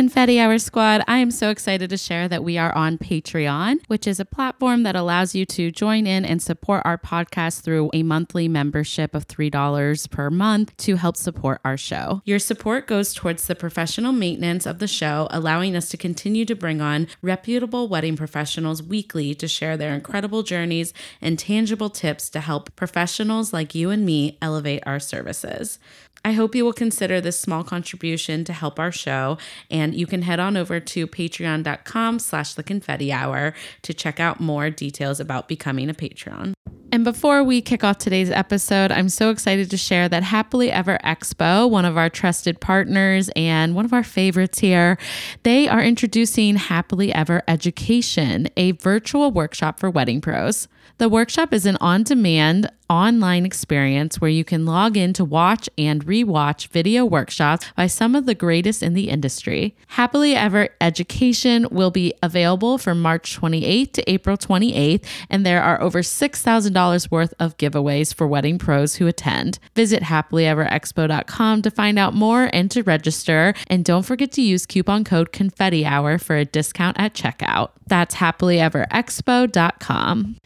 Confetti Hour Squad, I am so excited to share that we are on Patreon, which is a platform that allows you to join in and support our podcast through a monthly membership of $3 per month to help support our show. Your support goes towards the professional maintenance of the show, allowing us to continue to bring on reputable wedding professionals weekly to share their incredible journeys and tangible tips to help professionals like you and me elevate our services. I hope you will consider this small contribution to help our show, and you can head on over to patreon.com slash the confetti hour to check out more details about becoming a patron. And before we kick off today's episode, I'm so excited to share that Happily Ever Expo, one of our trusted partners and one of our favorites here, they are introducing Happily Ever Education, a virtual workshop for wedding pros. The workshop is an on demand online experience where you can log in to watch and rewatch video workshops by some of the greatest in the industry. Happily Ever Education will be available from March 28th to April 28th, and there are over $6,000 worth of giveaways for wedding pros who attend. Visit happilyeverexpo.com to find out more and to register, and don't forget to use coupon code Confetti Hour for a discount at checkout. That's happilyeverexpo.com.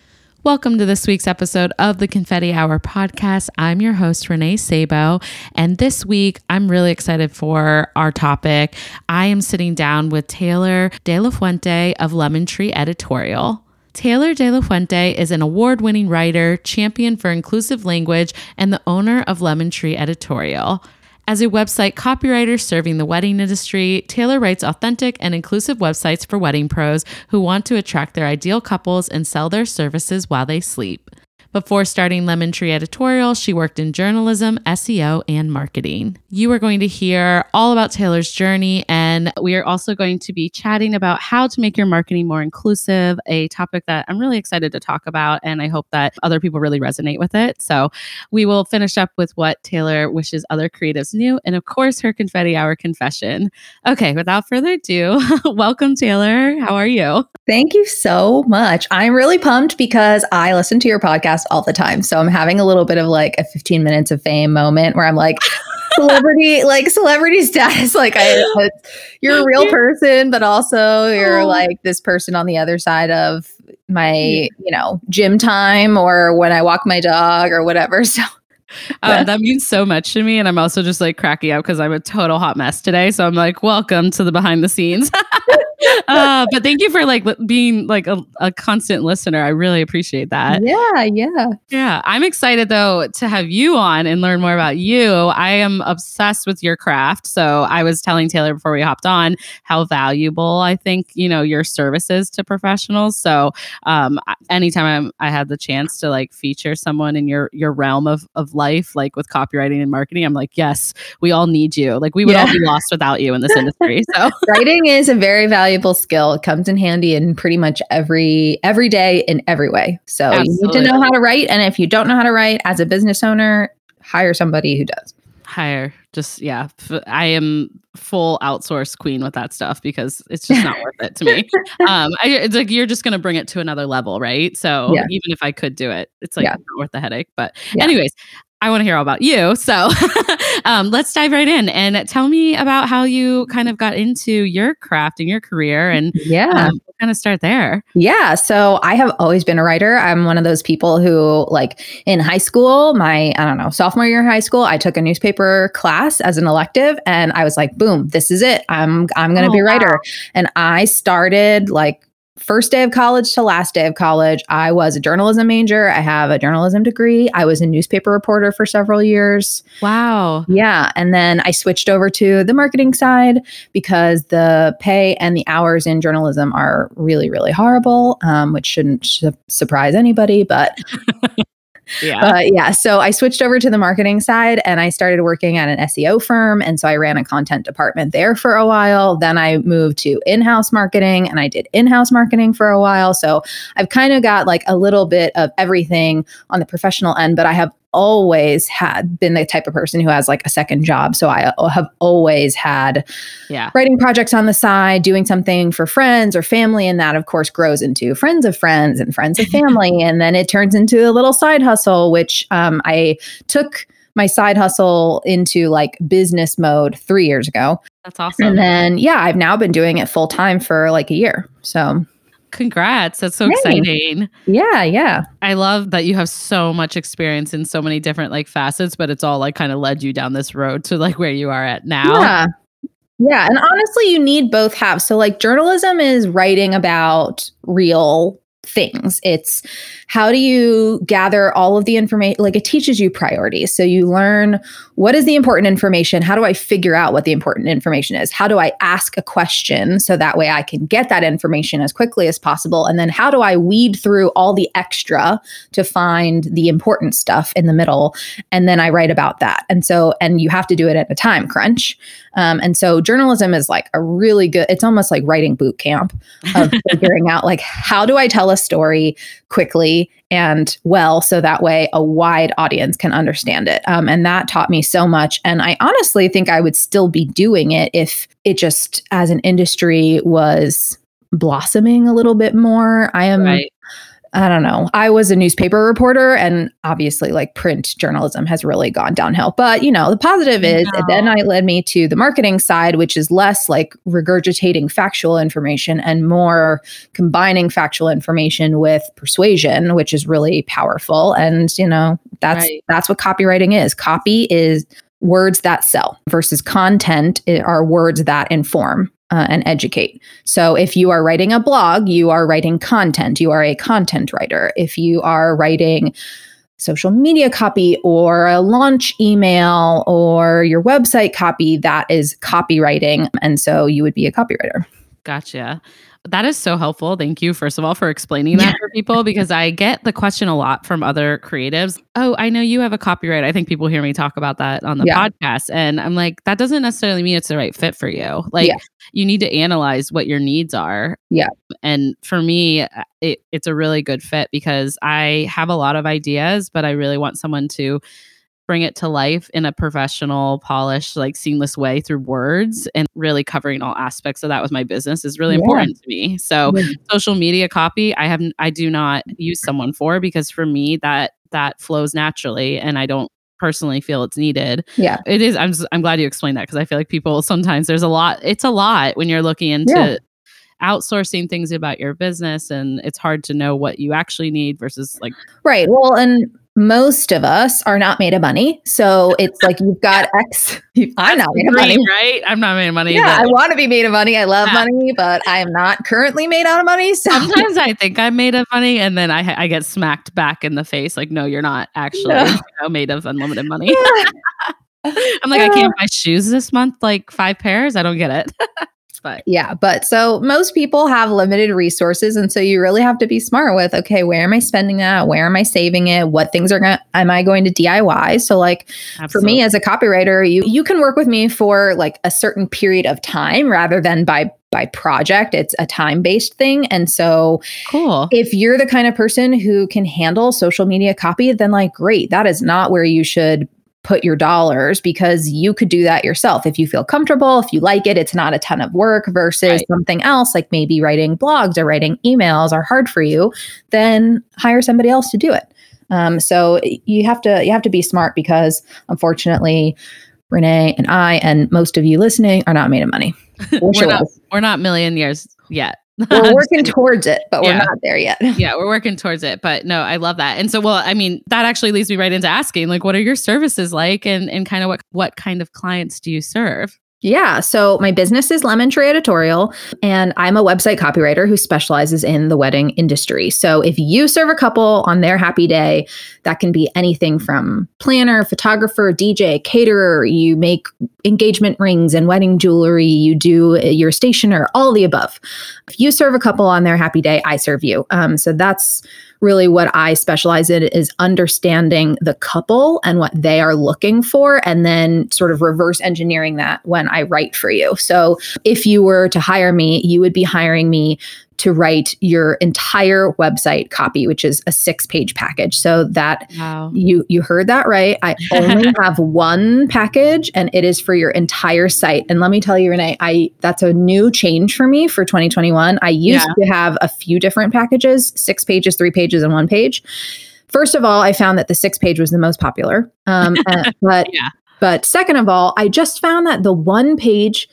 Welcome to this week's episode of the Confetti Hour podcast. I'm your host, Renee Sabo. And this week, I'm really excited for our topic. I am sitting down with Taylor De La Fuente of Lemon Tree Editorial. Taylor De La Fuente is an award winning writer, champion for inclusive language, and the owner of Lemon Tree Editorial. As a website copywriter serving the wedding industry, Taylor writes authentic and inclusive websites for wedding pros who want to attract their ideal couples and sell their services while they sleep. Before starting Lemon Tree Editorial, she worked in journalism, SEO, and marketing. You are going to hear all about Taylor's journey, and we are also going to be chatting about how to make your marketing more inclusive, a topic that I'm really excited to talk about, and I hope that other people really resonate with it. So, we will finish up with what Taylor wishes other creatives knew, and of course, her confetti hour confession. Okay, without further ado, welcome, Taylor. How are you? Thank you so much. I'm really pumped because I listen to your podcast all the time. So I'm having a little bit of like a 15 minutes of fame moment where I'm like, celebrity, like celebrity status. Like I, you're a real person, but also you're oh. like this person on the other side of my, you know, gym time or when I walk my dog or whatever. So um, that means so much to me. And I'm also just like cracking up because I'm a total hot mess today. So I'm like, welcome to the behind the scenes. Uh, but thank you for like being like a, a, constant listener. I really appreciate that. Yeah, yeah. Yeah. I'm excited though to have you on and learn more about you. I am obsessed with your craft. So I was telling Taylor before we hopped on how valuable I think, you know, your services to professionals. So um anytime I'm, I had the chance to like feature someone in your your realm of of life, like with copywriting and marketing, I'm like, yes, we all need you. Like we would yeah. all be lost without you in this industry. So writing is a very valuable skill. Comes in handy in pretty much every every day in every way. So Absolutely. you need to know how to write. And if you don't know how to write as a business owner, hire somebody who does. Hire. Just yeah. I am full outsource queen with that stuff because it's just not worth it to me. Um, I, it's like you're just gonna bring it to another level, right? So yeah. even if I could do it, it's like yeah. not worth the headache. But yeah. anyways, I want to hear all about you. So um, let's dive right in and tell me about how you kind of got into your craft and your career and yeah, um, kind of start there. Yeah. So I have always been a writer. I'm one of those people who, like, in high school, my, I don't know, sophomore year in high school, I took a newspaper class as an elective and I was like, boom, this is it. I'm, I'm going to oh, be a writer. Wow. And I started like first day of college to last day of college, I was a journalism major. I have a journalism degree. I was a newspaper reporter for several years. Wow. Yeah. And then I switched over to the marketing side because the pay and the hours in journalism are really, really horrible, um, which shouldn't sh- surprise anybody. But yeah. Uh, yeah. So I switched over to the marketing side and I started working at an SEO firm. And so I ran a content department there for a while. Then I moved to in house marketing and I did in house marketing for a while. So I've kind of got like a little bit of everything on the professional end, but I have always had been the type of person who has like a second job. So I have always had Yeah. writing projects on the side, doing something for friends or family. And that, of course, grows into friends of friends and friends of family. and then it turns into a little side hustle, which um, I took my side hustle into like business mode three years ago. That's awesome. And then, yeah, I've now been doing it full time for like a year. So, Congrats. That's so Thanks. exciting. yeah, yeah. I love that you have so much experience in so many different like facets, but it's all like kind of led you down this road to like where you are at now. Yeah. Yeah. And honestly, you need both halves. So, like, journalism is writing about real things. It's how do you gather all of the information? Like, it teaches you priorities. So, you learn what is the important information? How do I figure out what the important information is? How do I ask a question so that way I can get that information as quickly as possible? And then, how do I weed through all the extra to find the important stuff in the middle? And then I write about that. And so, and you have to do it at a time crunch. Um, and so journalism is like a really good, it's almost like writing boot camp of figuring out like, how do I tell a story quickly and well, so that way a wide audience can understand it. Um, and that taught me so much. And I honestly think I would still be doing it if it just as an industry was blossoming a little bit more. I am Right. I don't know. I was a newspaper reporter, and obviously, like print journalism has really gone downhill. But you know, the positive is No. then I led me to the marketing side, which is less like regurgitating factual information and more combining factual information with persuasion, which is really powerful. And you know, that's Right. that's what copywriting is. Copy is words that sell versus content are words that inform uh, and educate. So if you are writing a blog, you are writing content. You are a content writer. If you are writing social media copy or a launch email or your website copy, that is copywriting. And so you would be a copywriter. Gotcha. That is so helpful. Thank you, first of all, for explaining that for people because I get the question a lot from other creatives. Oh, I know you have a copyright. I think people hear me talk about that on the Yeah. podcast. And I'm like, that doesn't necessarily mean it's the right fit for you. Like, Yeah. you need to analyze what your needs are. Yeah. And for me, it, it's a really good fit because I have a lot of ideas, but I really want someone to bring it to life in a professional, polished, like seamless way through words and really covering all aspects of that with my business is really Yeah. important to me. So Yeah. social media copy, I have I do not use someone for because for me that that flows naturally and I don't personally feel it's needed. Yeah. It is I'm I'm glad you explained that because I feel like people sometimes there's a lot it's a lot when you're looking into Yeah. outsourcing things about your business and it's hard to know what you actually need versus like Right. Well, and most of us are not made of money. So it's like you've got X. I'm not made of money. Right? I'm not made of money. Yeah, I want to be made of money. I love Yeah. money, but I am not currently made out of money. So sometimes I think I'm made of money, and then I I get smacked back in the face. Like, no, you're not actually No. you know, made of unlimited money. I'm like, I can't buy shoes this month, like five pairs. I don't get it. But Yeah, but so most people have limited resources, and so you really have to be smart with okay, where am I spending that? Where am I saving it? What things are going? Am I going to DIY? So like for me as a copywriter, you you can work with me for like a certain period of time rather than by by project. It's a time based thing, and so cool. if you're the kind of person who can handle social media copy, then like great, that is not where you should put your dollars because you could do that yourself if you feel comfortable, if you like it, it's not a ton of work versus Right. something else like maybe writing blogs or writing emails are hard for you, then hire somebody else to do it. Um, so you have to you have to be smart because unfortunately Renee and I and most of you listening are not made of money. We're not we're not million years yet. We're working towards it, but we're Yeah. not there yet. yeah, we're working towards it. But no, I love that. And so, well, I mean, that actually leads me right into asking, like, what are your services like, and and kind of what what kind of clients do you serve? Yeah. So my business is Lemon Tree Editorial, and I'm a website copywriter who specializes in the wedding industry. So if you serve a couple on their happy day, that can be anything from planner, photographer, DJ, caterer, you make engagement rings and wedding jewelry, you do your stationer, all the above. If you serve a couple on their happy day, I serve you. Um, so that's really what I specialize in is understanding the couple and what they are looking for, and then sort of reverse engineering that when I write for you. So if you were to hire me, you would be hiring me to write your entire website copy, which is a six page package. So that Wow. you you heard that right. I only have one package and it is for your entire site. And let me tell you, Renee, I that's a new change for me for 2021. I used to have a few different packages, six pages, three pages, and one page. First of all, I found that the six page was the most popular. Um, but Yeah. but second of all, I just found that the one page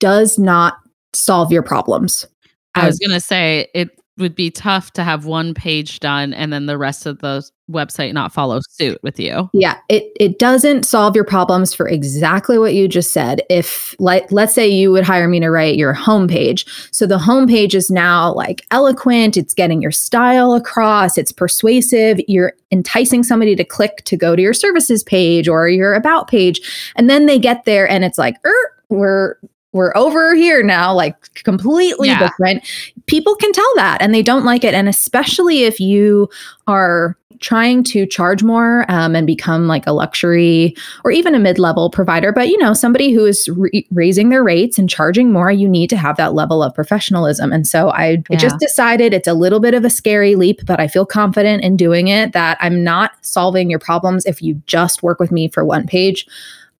does not solve your problems. I was going to say it would be tough to have one page done and then the rest of the website not follow suit with you. Yeah, it it doesn't solve your problems for exactly what you just said. If like let's say you would hire me to write your homepage. So the homepage is now like eloquent, it's getting your style across, it's persuasive, you're enticing somebody to click to go to your services page or your about page. And then they get there and it's like, er, we're we're over here now, like completely Yeah. different. People can tell that and they don't like it. And especially if you are trying to charge more um, and become like a luxury or even a mid-level provider but you know somebody who is re- raising their rates and charging more you need to have that level of professionalism and so I, I just decided it's a little bit of a scary leap but i feel confident in doing it that i'm not solving your problems if you just work with me for one page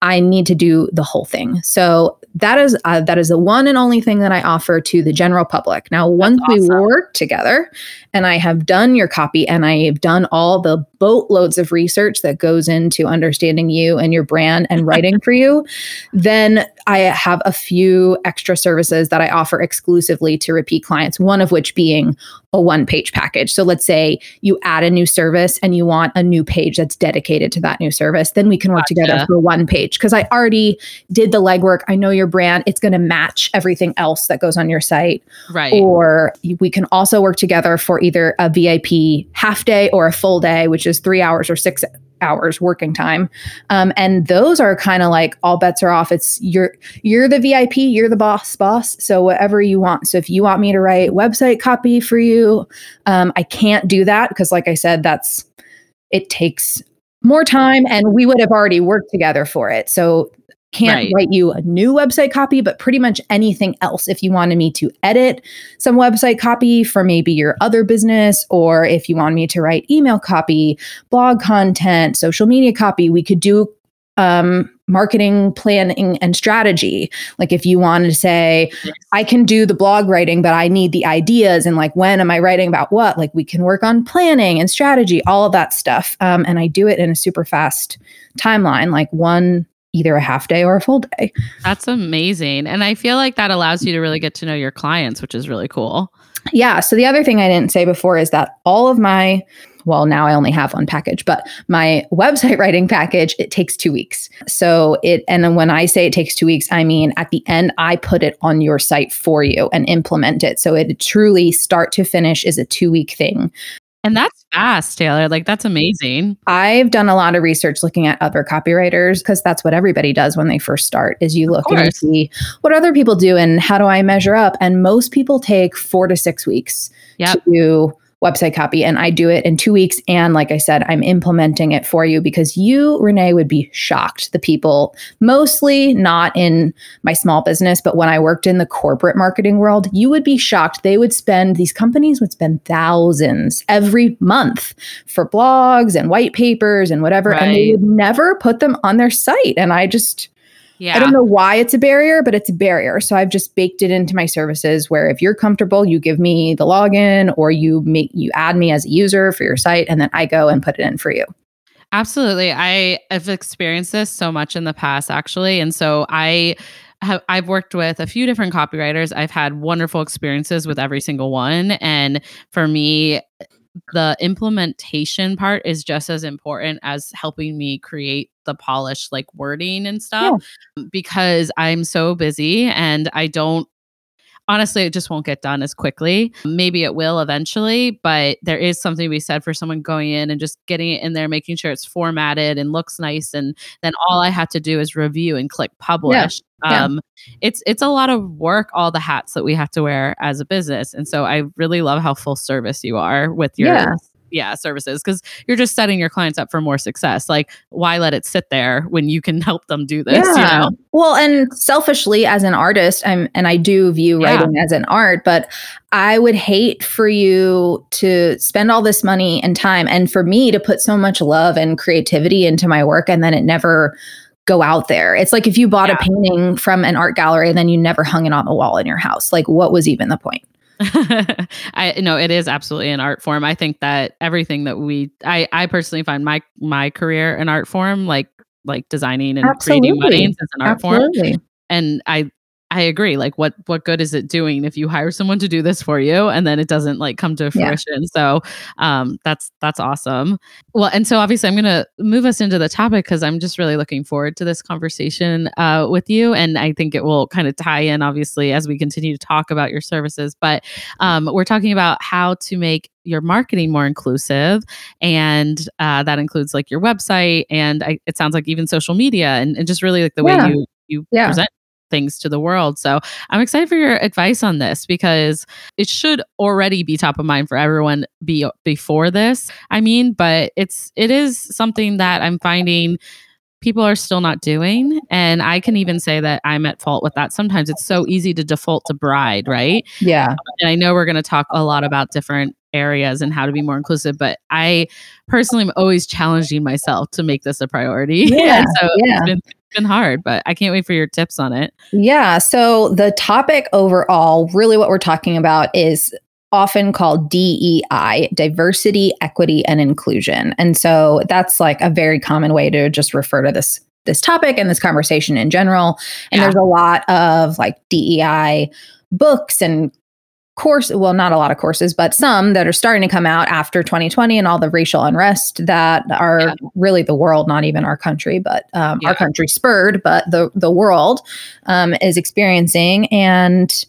I need to do the whole thing. So that is uh, that is the one and only thing that I offer to the general public. Now, once we work together, and I have done your copy, and I have done all the boatloads of research that goes into understanding you and your brand and writing for you, then I have a few extra services that I offer exclusively to repeat clients. One of which being a one page package. So let's say you add a new service and you want a new page that's dedicated to that new service, then we can work together for one page because I already did the legwork. I know your brand, it's going to match everything else that goes on your site. Right. Or we can also work together for either a VIP half day or a full day, which is three hours or six hours working time. Um, and those are kind of like all bets are off. It's you're you're the VIP, you're the boss boss. So whatever you want. So if you want me to write website copy for you, um, I can't do that because, like I said, that's it takes more time, and we would have already worked together for it. So can't Right. write you a new website copy, but pretty much anything else. If you wanted me to edit some website copy for maybe your other business, or if you want me to write email copy, blog content, social media copy, we could do um, marketing planning and strategy. Like if you wanted to say, I can do the blog writing, but I need the ideas and like when am I writing about what? Like we can work on planning and strategy, all of that stuff. Um, and I do it in a super fast timeline, like one either a half day or a full day. That's amazing. And I feel like that allows you to really get to know your clients, which is really cool. Yeah. So the other thing I didn't say before is that all of my, well, now I only have one package, but my website writing package, it takes two weeks. So it, and then when I say it takes two weeks, I mean at the end, I put it on your site for you and implement it. So it truly start to finish is a two week thing. And that's fast, Taylor. Like that's amazing. I've done a lot of research looking at other copywriters because that's what everybody does when they first start is you look and you see what other people do and how do I measure up and most people take 4 to 6 weeks Yep. to do website copy and I do it in 2 weeks. And like I said I'm implementing it for you because you Renee would be shocked. The people mostly not in my small business but when I worked in the corporate marketing world you would be shocked. They would spend these companies would spend thousands every month for blogs and white papers and whatever and they would never put them on their site. And I just Yeah. I don't know why it's a barrier, but it's a barrier. So I've just baked it into my services where if you're comfortable, you give me the login or you make you add me as a user for your site and then I go and put it in for you. Absolutely. I have experienced this so much in the past, actually. And so I have, I've worked with a few different copywriters. I've had wonderful experiences with every single one. And for me, the implementation part is just as important as helping me create the polished like wording and stuff because I'm so busy and I don't honestly it just won't get done as quickly maybe it will eventually but there is something to be said for someone going in and just getting it in there making sure it's formatted and looks nice and then all i have to do is review and click publish Yeah. um it's it's a lot of work all the hats that we have to wear as a business and so i really love how full service you are with your Yeah. Yeah services because you're just setting your clients up for more success like why let it sit there when you can help them do this yeah. you know well and selfishly as an artist i'm and i do view yeah. writing as an art but i would hate for you to spend all this money and time and for me to put so much love and creativity into my work and then it never go out there. It's like if you bought yeah. a painting from an art gallery and then you never hung it on the wall in your house. Like what was even the point? I know it is absolutely an art form. I think that everything that we I I personally find my my career an art form like like designing and absolutely. creating weddings is an art absolutely. form. And I I agree. Like what what good is it doing if you hire someone to do this for you and then it doesn't like come to fruition. Yeah. So um that's that's awesome. Well, and so obviously I'm gonna move us into the topic because I'm just really looking forward to this conversation uh with you. And I think it will kind of tie in obviously as we continue to talk about your services. But um we're talking about how to make your marketing more inclusive and uh, that includes like your website and I, it sounds like even social media and, and just really like the yeah. way you you yeah. present things to the world. So I'm excited for your advice on this because it should already be top of mind for everyone be before this. I mean, but it's it is something that I'm finding people are still not doing. And I can even say that I'm at fault with that. Sometimes it's so easy to default to bride, right? Yeah. And I know we're going to talk a lot about different areas and how to be more inclusive, but I personally am always challenging myself to make this a priority. Yeah. so yeah. it's been been hard, but I can't wait for your tips on it. Yeah. So the topic overall, really what we're talking about is often called DEI, diversity, equity, and inclusion. And so that's like a very common way to just refer to this this topic and this conversation in general. And yeah. there's a lot of like DEI books and course well not a lot of courses but some that are starting to come out after 2020 and all the racial unrest that are yeah. really the world not even our country but um, yeah. our country spurred but the the world um, is experiencing and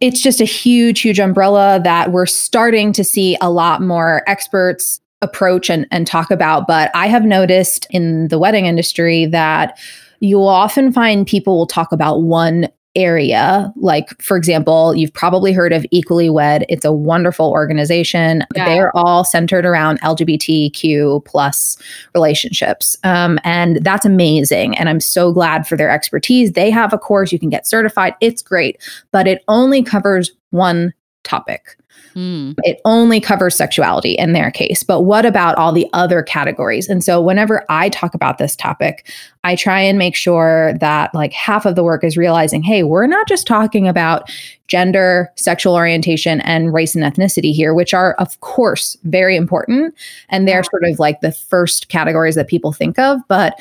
it's just a huge huge umbrella that we're starting to see a lot more experts approach and, and talk about but i have noticed in the wedding industry that you will often find people will talk about one area. Like, for example, you've probably heard of Equally Wed. It's a wonderful organization. Yeah. They're all centered around LGBTQ plus relationships. Um, and that's amazing. And I'm so glad for their expertise. They have a course you can get certified. It's great, but it only covers one topic. Mm. It only covers sexuality in their case. But what about all the other categories? And so whenever I talk about this topic, I try and make sure that like half of the work is realizing, hey, we're not just talking about gender, sexual orientation, and race and ethnicity here, which are, of course, very important. And they're sort of like the first categories that people think of. But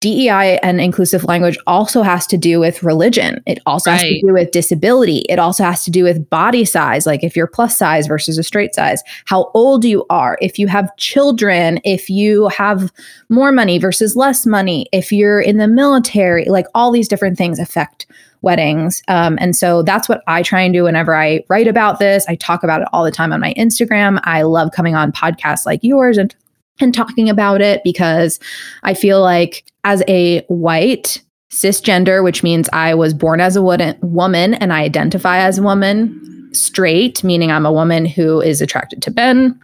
DEI and inclusive language also has to do with religion. It also right. has to do with disability. It also has to do with body size, like if you're plus size versus a straight size, how old you are, if you have children, if you have more money versus less money, if you're in the military, like all these different things affect weddings. Um, and so that's what I try and do whenever I write about this. I talk about it all the time on my Instagram. I love coming on podcasts like yours and and talking about it because I feel like as a white cisgender, which means I was born as a woman and I identify as a woman, straight, meaning I'm a woman who is attracted to men,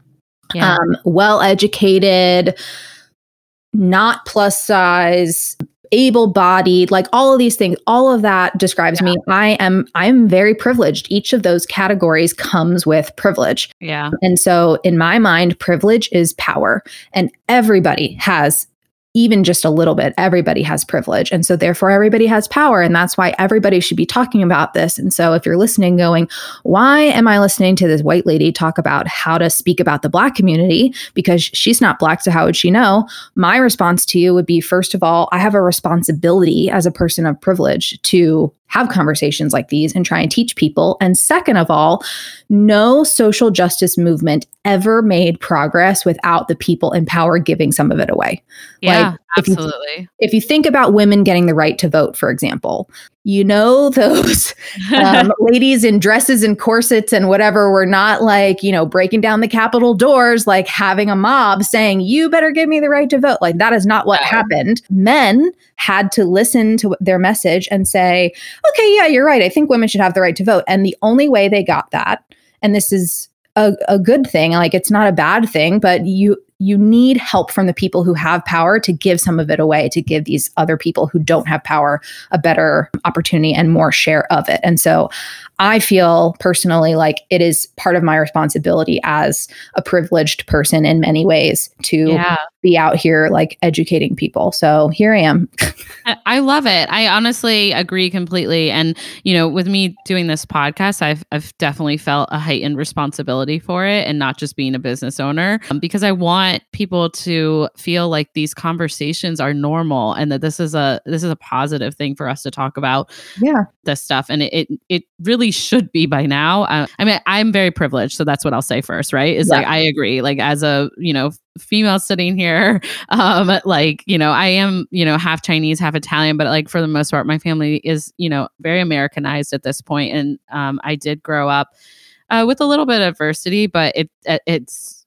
yeah. um, well educated, not plus size, able bodied like all of these things all of that describes yeah. me i am i'm very privileged. Each of those categories comes with privilege. Yeah. And so in my mind privilege is power. And everybody has even just a little bit, everybody has privilege. And so, therefore, everybody has power. And that's why everybody should be talking about this. And so, if you're listening, going, why am I listening to this white lady talk about how to speak about the Black community? Because she's not Black. So, how would she know? My response to you would be first of all, I have a responsibility as a person of privilege to have conversations like these and try and teach people. And second of all, no social justice movement ever made progress without the people in power giving some of it away. Yeah, like, absolutely. If you, if you think about women getting the right to vote, for example, you know those um, ladies in dresses and corsets and whatever were not like you know breaking down the capitol doors like having a mob saying you better give me the right to vote. Like that is not what happened. Men had to listen to their message and say okay yeah you're right. I think women should have the right to vote. And the only way they got that and this is a, a good thing. Like it's not a bad thing, but you you need help from the people who have power to give some of it away to give these other people who don't have power a better opportunity and more share of it. And so i feel personally like it is part of my responsibility as a privileged person in many ways to yeah. be out here like educating people. So here i am. I love it. I honestly agree completely. And you know with me doing this podcast i've, I've definitely felt a heightened responsibility for it and not just being a business owner um, because i want want people to feel like these conversations are normal and that this is a this is a positive thing for us to talk about yeah. this stuff. And it it, it really should be by now. Uh, i mean i'm very privileged so that's what i'll say first right? Is yeah. like i agree. Like as a you know female sitting here um like you know i am you know half chinese half italian but like for the most part my family is you know very americanized at this point. And um i did grow up uh, with a little bit of adversity but it it's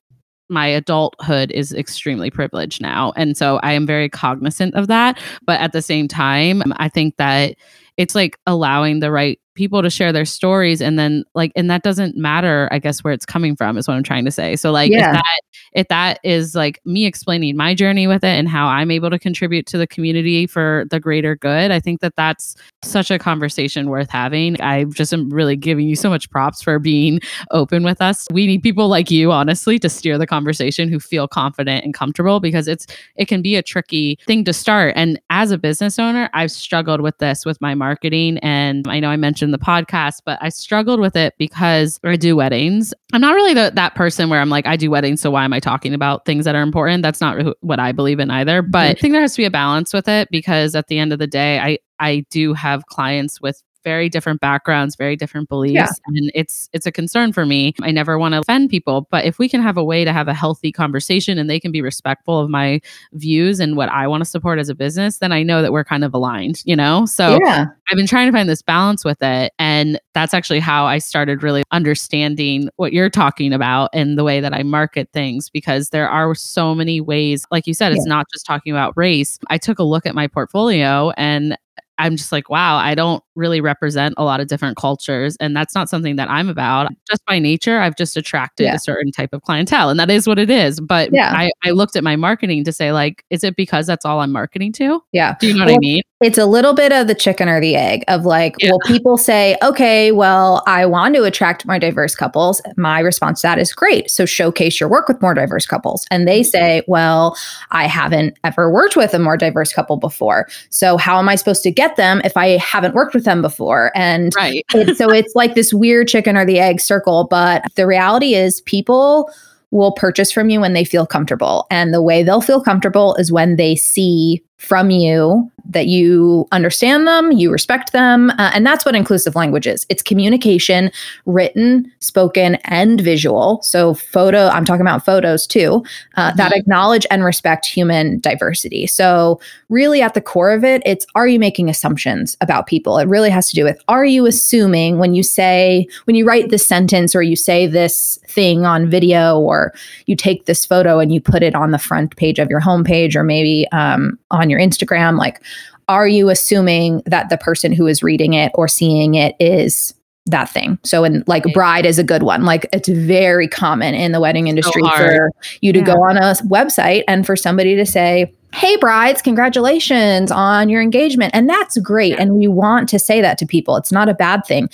my adulthood is extremely privileged now. And so I am very cognizant of that. But at the same time, I think that it's like allowing the right people to share their stories and then like and that doesn't matter i guess where it's coming from is what i'm trying to say. So like yeah. if that if that is like me explaining my journey with it and how i'm able to contribute to the community for the greater good i think that that's such a conversation worth having. I just am really giving you so much props for being open with us. We need people like you honestly to steer the conversation who feel confident and comfortable because it's it can be a tricky thing to start. And as a business owner i've struggled with this with my marketing and i know i mentioned the podcast, but I struggled with it because I do weddings. I'm not really the, that person where I'm like, I do weddings, so why am I talking about things that are important? That's not what I believe in either. But. I think there has to be a balance with it because at the end of the day, I I do have clients with very different backgrounds, very different beliefs, yeah. and it's it's a concern for me. I never want to offend people, but if we can have a way to have a healthy conversation and they can be respectful of my views and what I want to support as a business, then I know that we're kind of aligned, you know? So yeah. I've been trying to find this balance with it and that's actually how I started really understanding what you're talking about and the way that I market things because there are so many ways like you said it's not just talking about race. I took a look at my portfolio and I'm just like, wow, I don't really represent a lot of different cultures. And that's not something that I'm about. Just by nature, I've just attracted yeah. a certain type of clientele. And that is what it is. But yeah. I, I looked at my marketing to say, like, is it because that's all I'm marketing to? Yeah. Do you know well, what I mean? It's a little bit of the chicken or the egg of like, yeah. well, people say, okay, well, I want to attract more diverse couples. My response to that is great. So showcase your work with more diverse couples. And they mm-hmm. say, well, I haven't ever worked with a more diverse couple before. So how am I supposed to get them if I haven't worked with them before? And right. it, so it's like this weird chicken or the egg circle. But the reality is, people will purchase from you when they feel comfortable. And the way they'll feel comfortable is when they see from you that you understand them, you respect them. Uh, and that's what inclusive language is it's communication, written, spoken, and visual. So, photo, I'm talking about photos too, uh, mm-hmm. that acknowledge and respect human diversity. So, really at the core of it, it's are you making assumptions about people? It really has to do with are you assuming when you say, when you write this sentence or you say this thing on video or you take this photo and you put it on the front page of your homepage or maybe um, on your Instagram, like, are you assuming that the person who is reading it or seeing it is that thing. So, and like bride is a good one. Like it's very common in the wedding industry so for you to yeah. go on a website and for somebody to say, Hey, brides, congratulations on your engagement. And that's great. Yeah. And we want to say that to people. It's not a bad thing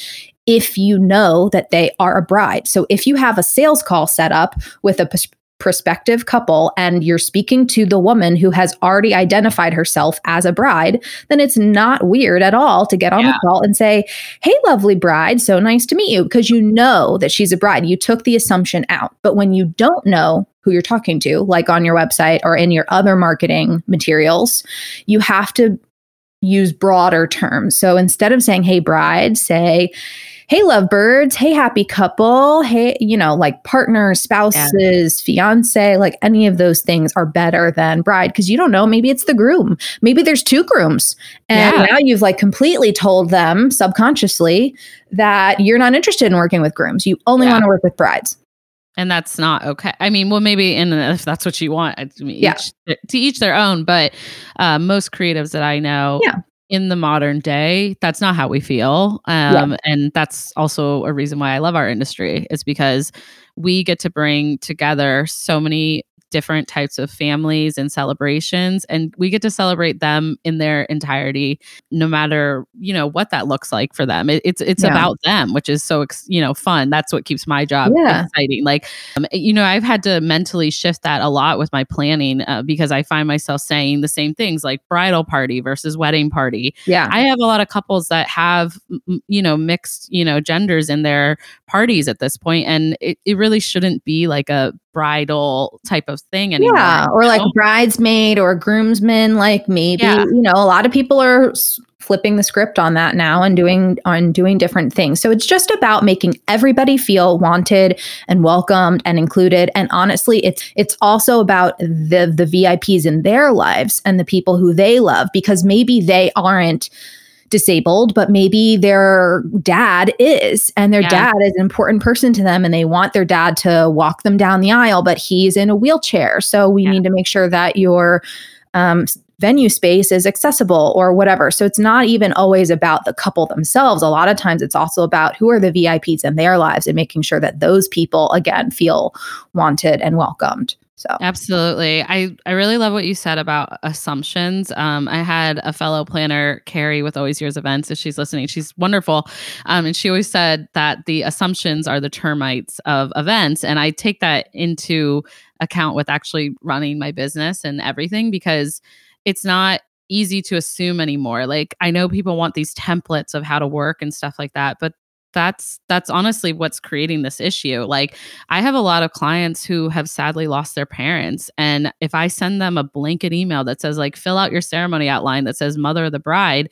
if you know that they are a bride. So if you have a sales call set up with a prospective couple and you're speaking to the woman who has already identified herself as a bride, then it's not weird at all to get on yeah. the call and say, Hey, lovely bride, so nice to meet you, because you know that she's a bride. You took the assumption out. But when you don't know who you're talking to, like on your website or in your other marketing materials, you have to use broader terms. So instead of saying, Hey, bride, say, hey lovebirds hey happy couple hey you know like partners spouses yeah. fiance like any of those things are better than bride because you don't know maybe it's the groom maybe there's two grooms and yeah. now you've like completely told them subconsciously that you're not interested in working with grooms you only yeah. want to work with brides and that's not okay. I mean, well, maybe in if that's what you want, I mean, yeah. Each, to each their own. But uh, most creatives that I know, yeah in the modern day, that's not how we feel. Um, yeah. And that's also a reason why I love our industry, is because we get to bring together so many different types of families and celebrations and we get to celebrate them in their entirety no matter you know what that looks like for them. It, it's it's yeah. about them which is so you know fun. That's what keeps my job yeah. exciting. Like um, you know i've had to mentally shift that a lot with my planning uh, because i find myself saying the same things like bridal party versus wedding party. Yeah. I have a lot of couples that have you know mixed you know genders in their parties at this point and it, it really shouldn't be like a bridal type of thing anymore. Yeah, or like bridesmaid or groomsmen. Like maybe yeah. you know a lot of people are flipping the script on that now and doing on doing different things. So it's just about making everybody feel wanted and welcomed and included. And honestly, it's it's also about the the VIPs in their lives and the people who they love because maybe they aren't disabled, but maybe their dad is, and their yeah. dad is an important person to them, and they want their dad to walk them down the aisle, but he's in a wheelchair. So we yeah. need to make sure that your um, venue space is accessible or whatever. So it's not even always about the couple themselves. A lot of times it's also about who are the VIPs in their lives and making sure that those people, again, feel wanted and welcomed. So absolutely, I I really love what you said about assumptions. Um, I had a fellow planner, Carrie, with Always Yours Events. If she's listening, she's wonderful, um, and she always said that the assumptions are the termites of events, and I take that into account with actually running my business and everything because it's not easy to assume anymore. Like I know people want these templates of how to work and stuff like that, but that's that's honestly what's creating this issue. Like i have a lot of clients who have sadly lost their parents and if i send them a blanket email that says like fill out your ceremony outline that says mother of the bride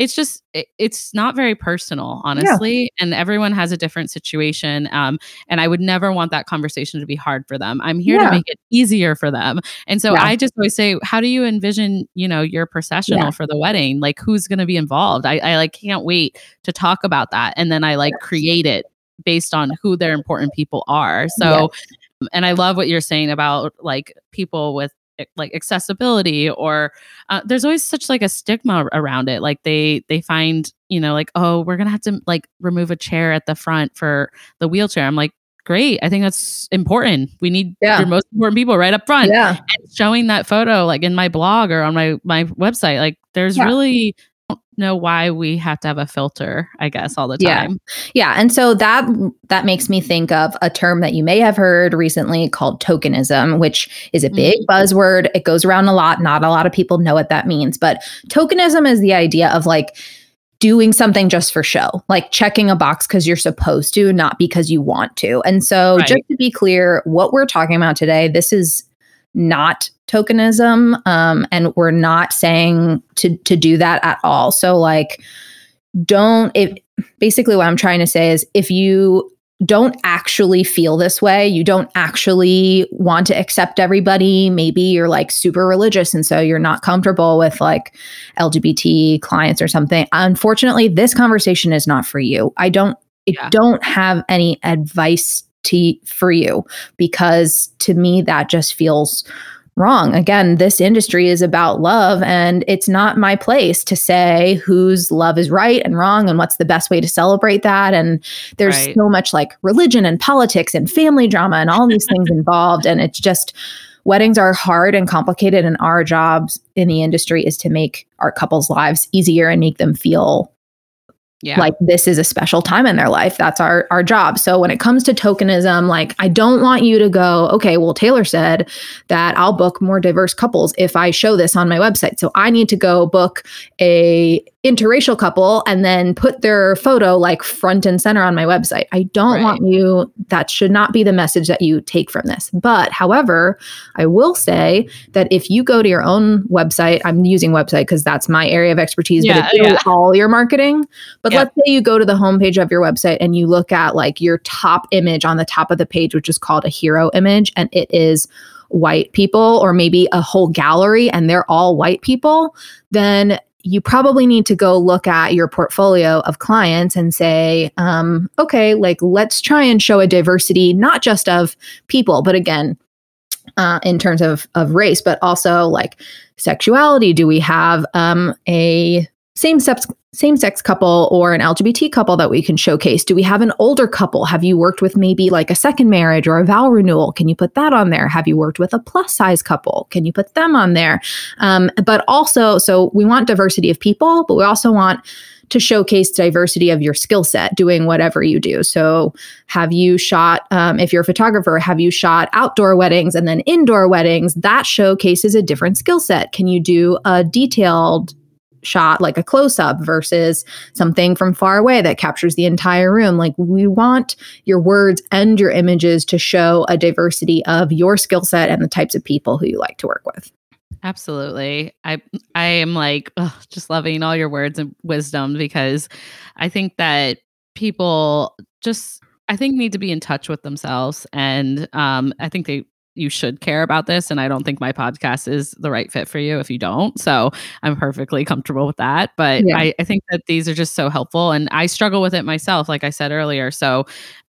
it's just it, it's not very personal honestly yeah. and everyone has a different situation um, and i would never want that conversation to be hard for them. I'm here yeah. to make it easier for them and so yeah. i just always say how do you envision you know your processional for the wedding? Like who's going to be involved? I, I like can't wait to talk about that and then i like create it based on who their important people are. So and I love what you're saying about like people with like accessibility or uh, there's always such like a stigma around it. Like they they find you know like oh we're gonna have to like remove a chair at the front for the wheelchair. I'm like great. I think that's important. We need yeah. your most important people right up front. Yeah. And showing that photo like in my blog or on my my website like there's yeah. really know why we have to have a filter, I guess, all the time. Yeah. yeah. And so that that makes me think of a term that you may have heard recently called tokenism, which is a big mm-hmm. buzzword. It goes around a lot. Not a lot of people know what that means. But tokenism is the idea of like doing something just for show, like checking a box because you're supposed to, not because you want to. And so, right. just to be clear, what we're talking about today, this is not tokenism um, and we're not saying to to do that at all. So like don't if basically what i'm trying to say is if you don't actually feel this way you don't actually want to accept everybody maybe you're like super religious and so you're not comfortable with like lgbt clients or something. Unfortunately this conversation is not for you. I don't yeah. I don't have any advice to for you because to me that just feels wrong. Again, this industry is about love and it's not my place to say whose love is right and wrong and what's the best way to celebrate that and there's right. so much like religion and politics and family drama and all these things involved and it's just weddings are hard and complicated and our jobs in the industry is to make our couples lives easier and make them feel yeah. like this is a special time in their life that's our our job so when it comes to tokenism like i don't want you to go okay well taylor said that i'll book more diverse couples if i show this on my website so i need to go book a interracial couple and then put their photo like front and center on my website. I don't right. want you, that should not be the message that you take from this. But however, I will say that if you go to your own website, I'm using website because that's my area of expertise, yeah, but it's yeah. all your marketing. But let's say you go to the homepage of your website and you look at like your top image on the top of the page, which is called a hero image, and it is white people or maybe a whole gallery and they're all white people, then you probably need to go look at your portfolio of clients and say, um, okay, like let's try and show a diversity, not just of people, but again, uh, in terms of of race, but also like sexuality. Do we have um, a same sex same sex couple or an LGBT couple that we can showcase? Do we have an older couple? Have you worked with maybe like a second marriage or a vow renewal? Can you put that on there? Have you worked with a plus size couple? Can you put them on there? Um, but also, so we want diversity of people, but we also want to showcase diversity of your skill set doing whatever you do. So, have you shot, um, if you're a photographer, have you shot outdoor weddings and then indoor weddings? That showcases a different skill set. Can you do a detailed shot like a close up versus something from far away that captures the entire room. Like we want your words and your images to show a diversity of your skill set and the types of people who you like to work with. Absolutely. I I am like ugh, just loving all your words and wisdom because I think that people just I think need to be in touch with themselves and um I think they you should care about this and I don't think my podcast is the right fit for you if you don't. So, I'm perfectly comfortable with that, but yeah. I I think that these are just so helpful and I struggle with it myself like I said earlier. So,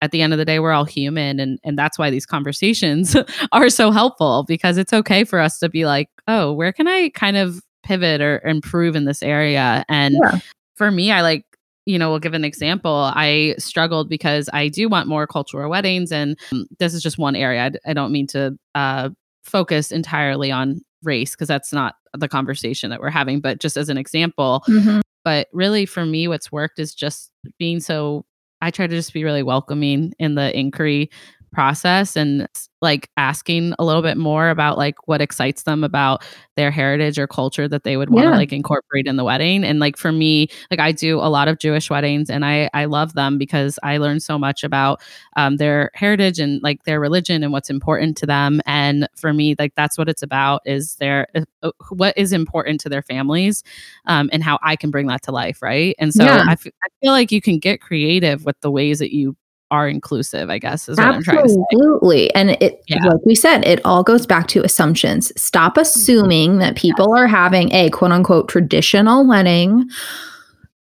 at the end of the day we're all human and and that's why these conversations are so helpful because it's okay for us to be like oh where can i kind of pivot or improve in this area and yeah. for me i like you know we'll give an example i struggled because i do want more cultural weddings and um, this is just one area i, I don't mean to uh, focus entirely on race because that's not the conversation that we're having but just as an example mm-hmm. but really for me what's worked is just being so I try to just be really welcoming in the inquiry process and like asking a little bit more about like what excites them about their heritage or culture that they would want to yeah. like incorporate in the wedding and like for me like i do a lot of jewish weddings and i i love them because i learn so much about um, their heritage and like their religion and what's important to them and for me like that's what it's about is their uh, uh what is important to their families um, and how i can bring that to life right and so yeah. I, f- I feel like you can get creative with the ways that you are inclusive, I guess is what Absolutely. I'm trying to say. Absolutely. And it yeah. like we said, it all goes back to assumptions. Stop mm-hmm. assuming that people yes. are having a quote unquote traditional wedding,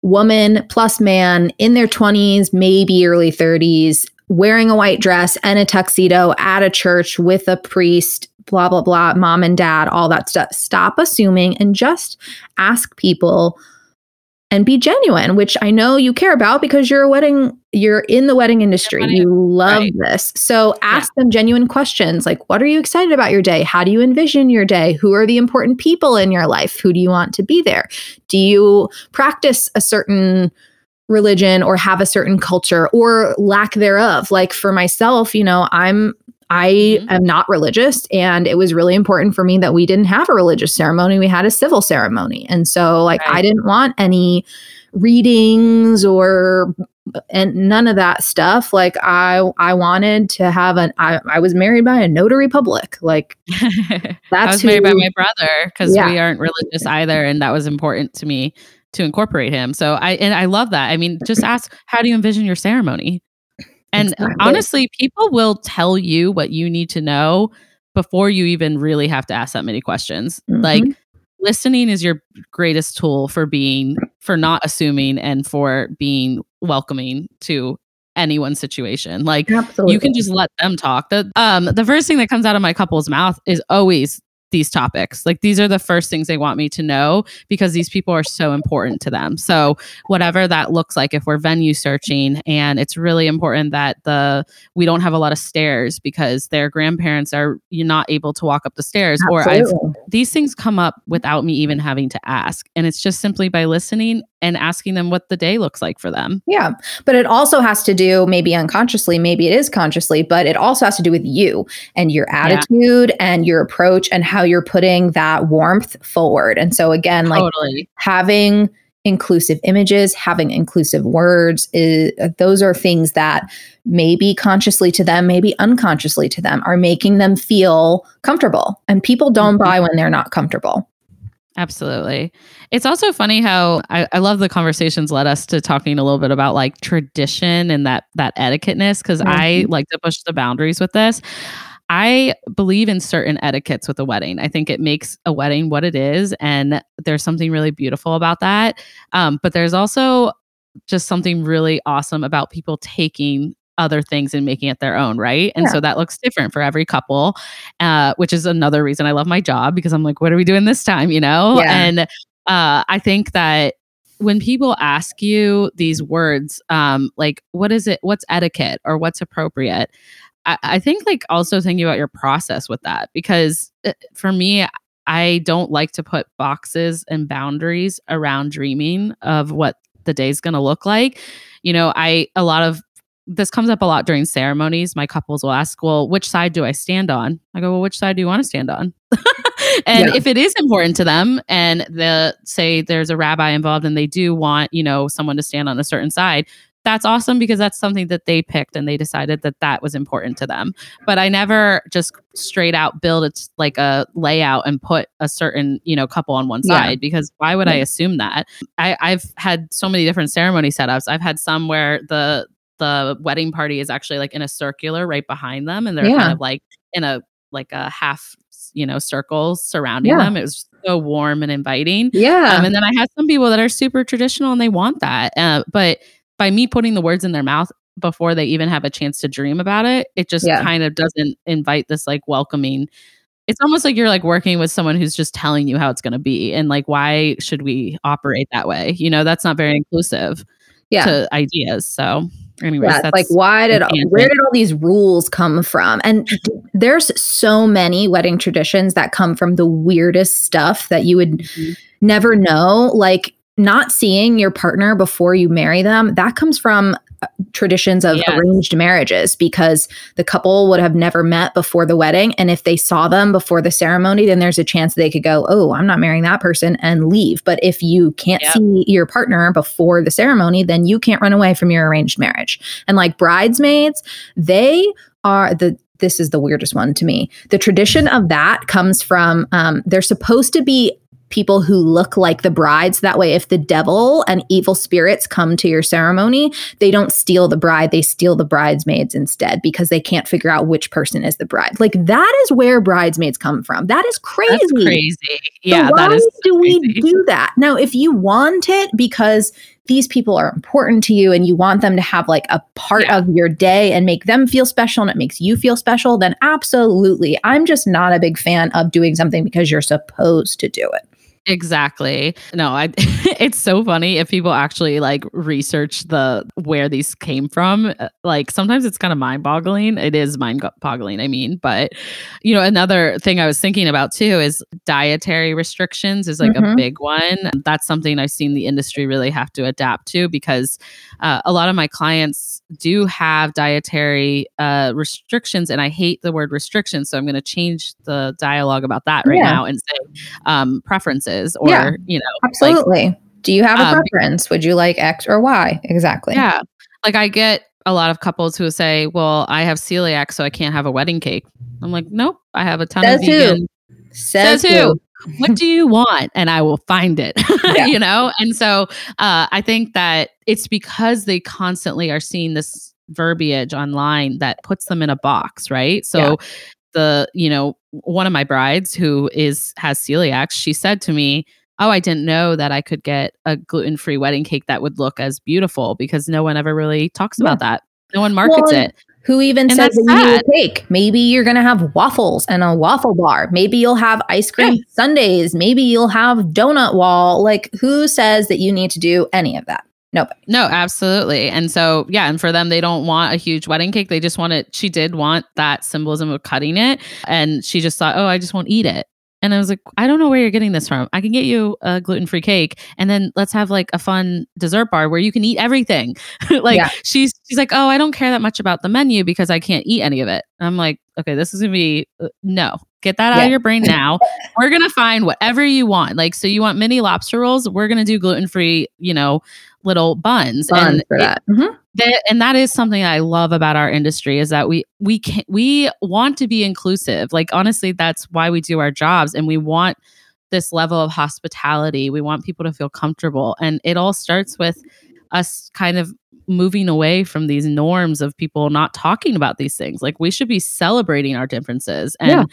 woman plus man in their 20s, maybe early 30s, wearing a white dress and a tuxedo at a church with a priest blah blah blah mom and dad all that stuff stop assuming and just ask people and be genuine, which I know you care about because you're a wedding, you're in the wedding industry. You love right. this. So ask yeah. them genuine questions like, what are you excited about your day? How do you envision your day? Who are the important people in your life? Who do you want to be there? Do you practice a certain religion or have a certain culture or lack thereof? Like for myself, you know, I'm I mm-hmm. am not religious, and it was really important for me that we didn't have a religious ceremony. We had a civil ceremony. And so, like, right. I didn't want any readings or and none of that stuff like i i wanted to have an i, I was married by a notary public like that's i was who, married by my brother because yeah. we aren't religious either and that was important to me to incorporate him so i and i love that i mean just ask how do you envision your ceremony and exactly. honestly, people will tell you what you need to know before you even really have to ask that many questions. Mm-hmm. Like listening is your greatest tool for being for not assuming and for being welcoming to anyone's situation. Like Absolutely. you can just let them talk. The um the first thing that comes out of my couple's mouth is always these topics. Like these are the first things they want me to know because these people are so important to them. So whatever that looks like if we're venue searching and it's really important that the we don't have a lot of stairs because their grandparents are you're not able to walk up the stairs Absolutely. or I've these things come up without me even having to ask and it's just simply by listening and asking them what the day looks like for them. Yeah. But it also has to do, maybe unconsciously, maybe it is consciously, but it also has to do with you and your attitude yeah. and your approach and how you're putting that warmth forward. And so, again, like totally. having inclusive images, having inclusive words is those are things that maybe consciously to them, maybe unconsciously to them are making them feel comfortable. And people don't mm-hmm. buy when they're not comfortable. Absolutely. It's also funny how I, I, love the conversations led us to talking a little bit about like tradition and that that etiquetteness because mm-hmm. I like to push the boundaries with this. I believe in certain etiquettes with a wedding. I think it makes a wedding what it is, and there's something really beautiful about that. Um, but there's also just something really awesome about people taking other things and making it their own, right? And yeah. so that looks different for every couple, uh, which is another reason I love my job because I'm like, what are we doing this time, you know? Yeah. And uh, I think that when people ask you these words, um, like what is it, what's etiquette or what's appropriate, I, I think like also thinking about your process with that because uh, for me, I don't like to put boxes and boundaries around dreaming of what the day's going to look like. You know, I, a lot of this comes up a lot during ceremonies. My couples will ask, Well, which side do I stand on? I go, Well, which side do you want to stand on? and yeah. if it is important to them and the say there's a rabbi involved and they do want, you know, someone to stand on a certain side, that's awesome because that's something that they picked and they decided that that was important to them. But I never just straight out build it like a layout and put a certain, you know, couple on one side yeah. because why would yeah. I assume that? I, I've had so many different ceremony setups. I've had some where the the wedding party is actually like in a circular right behind them and they're yeah. kind of like in a like a half you know circles surrounding yeah. them it was so warm and inviting yeah um, and then i have some people that are super traditional and they want that uh, but by me putting the words in their mouth before they even have a chance to dream about it, it just yeah. kind of doesn't invite this like welcoming. It's almost like you're like working with someone who's just telling you how it's going to be and like why should we operate that way? You know, that's not very inclusive yeah. to ideas. So anyways, yeah, like why did where did all these rules come from? And there's so many wedding traditions that come from the weirdest stuff that you would mm-hmm. never know. Like not seeing your partner before you marry them, that comes from traditions of yes. arranged marriages because the couple would have never met before the wedding. And if they saw them before the ceremony, then there's a chance they could go, Oh, I'm not marrying that person and leave. But if you can't yep. see your partner before the ceremony, then you can't run away from your arranged marriage. And like bridesmaids, they are the this is the weirdest one to me. The tradition of that comes from um, they're supposed to be people who look like the brides. That way, if the devil and evil spirits come to your ceremony, they don't steal the bride, they steal the bridesmaids instead because they can't figure out which person is the bride. Like that is where bridesmaids come from. That is crazy. That's crazy. Yeah, so why do we do that? Now, if you want it because these people are important to you and you want them to have like a part yeah. of your day and make them feel special and it makes you feel special, then absolutely. I'm just not a big fan of doing something because you're supposed to do it. Exactly. No, I it's so funny if people actually like research the where these came from. Uh, like sometimes it's kind of mind-boggling. It is mind-boggling, I mean, but you know, another thing I was thinking about too is dietary restrictions is like mm-hmm. a big one. That's something I've seen the industry really have to adapt to because uh, a lot of my clients do have dietary uh, restrictions, and I hate the word restrictions, so I'm going to change the dialogue about that right yeah. now and say um, preferences or yeah, you know, absolutely. Like, do you have a um, preference? Would you like X or Y? Exactly. Yeah, like I get a lot of couples who say, "Well, I have celiac, so I can't have a wedding cake." I'm like, "Nope, I have a ton Says of vegan." Who? Says, Says who? What do you want and i will find it yeah. you know and so uh, i think that it's because they constantly are seeing this verbiage online that puts them in a box right so yeah. the you know one of my brides who is has celiac she said to me oh i didn't know that i could get a gluten-free wedding cake that would look as beautiful because no one ever really talks yeah. about that no one markets well, it who even and says that you need a cake? Maybe you're going to have waffles and a waffle bar. Maybe you'll have ice cream yeah. sundaes. Maybe you'll have donut wall. Like, who says that you need to do any of that? Nobody. No, absolutely. And so, yeah, and for them, they don't want a huge wedding cake. They just want it. She did want that symbolism of cutting it. And she just thought, oh, I just won't eat it. And I was like, I don't know where you're getting this from. I can get you a gluten free cake, and then let's have like a fun dessert bar where you can eat everything. like yeah. she's she's like, oh, I don't care that much about the menu because I can't eat any of it. I'm like, okay, this is gonna be uh, no. Get that out of your brain now. we're gonna find whatever you want. Like, so you want mini lobster rolls? We're gonna do gluten free. You know, little buns. buns and for that. Mm-hmm. that. And that is something I love about our industry is that we we can we want to be inclusive. Like honestly, that's why we do our jobs, and we want this level of hospitality. We want people to feel comfortable, and it all starts with us kind of moving away from these norms of people not talking about these things. Like we should be celebrating our differences and yeah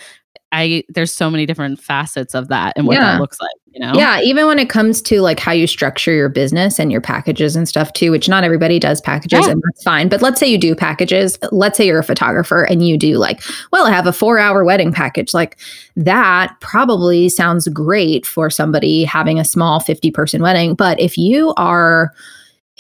I there's so many different facets of that and what Yeah. that looks like, you know? Yeah, even when it comes to like how you structure your business and your packages and stuff too, which not everybody does packages Yeah. and that's fine. But let's say you do packages. Let's say you're a photographer and you do like, well, I have a four hour wedding package. Like that probably sounds great for somebody having a small 50 person wedding. But if you are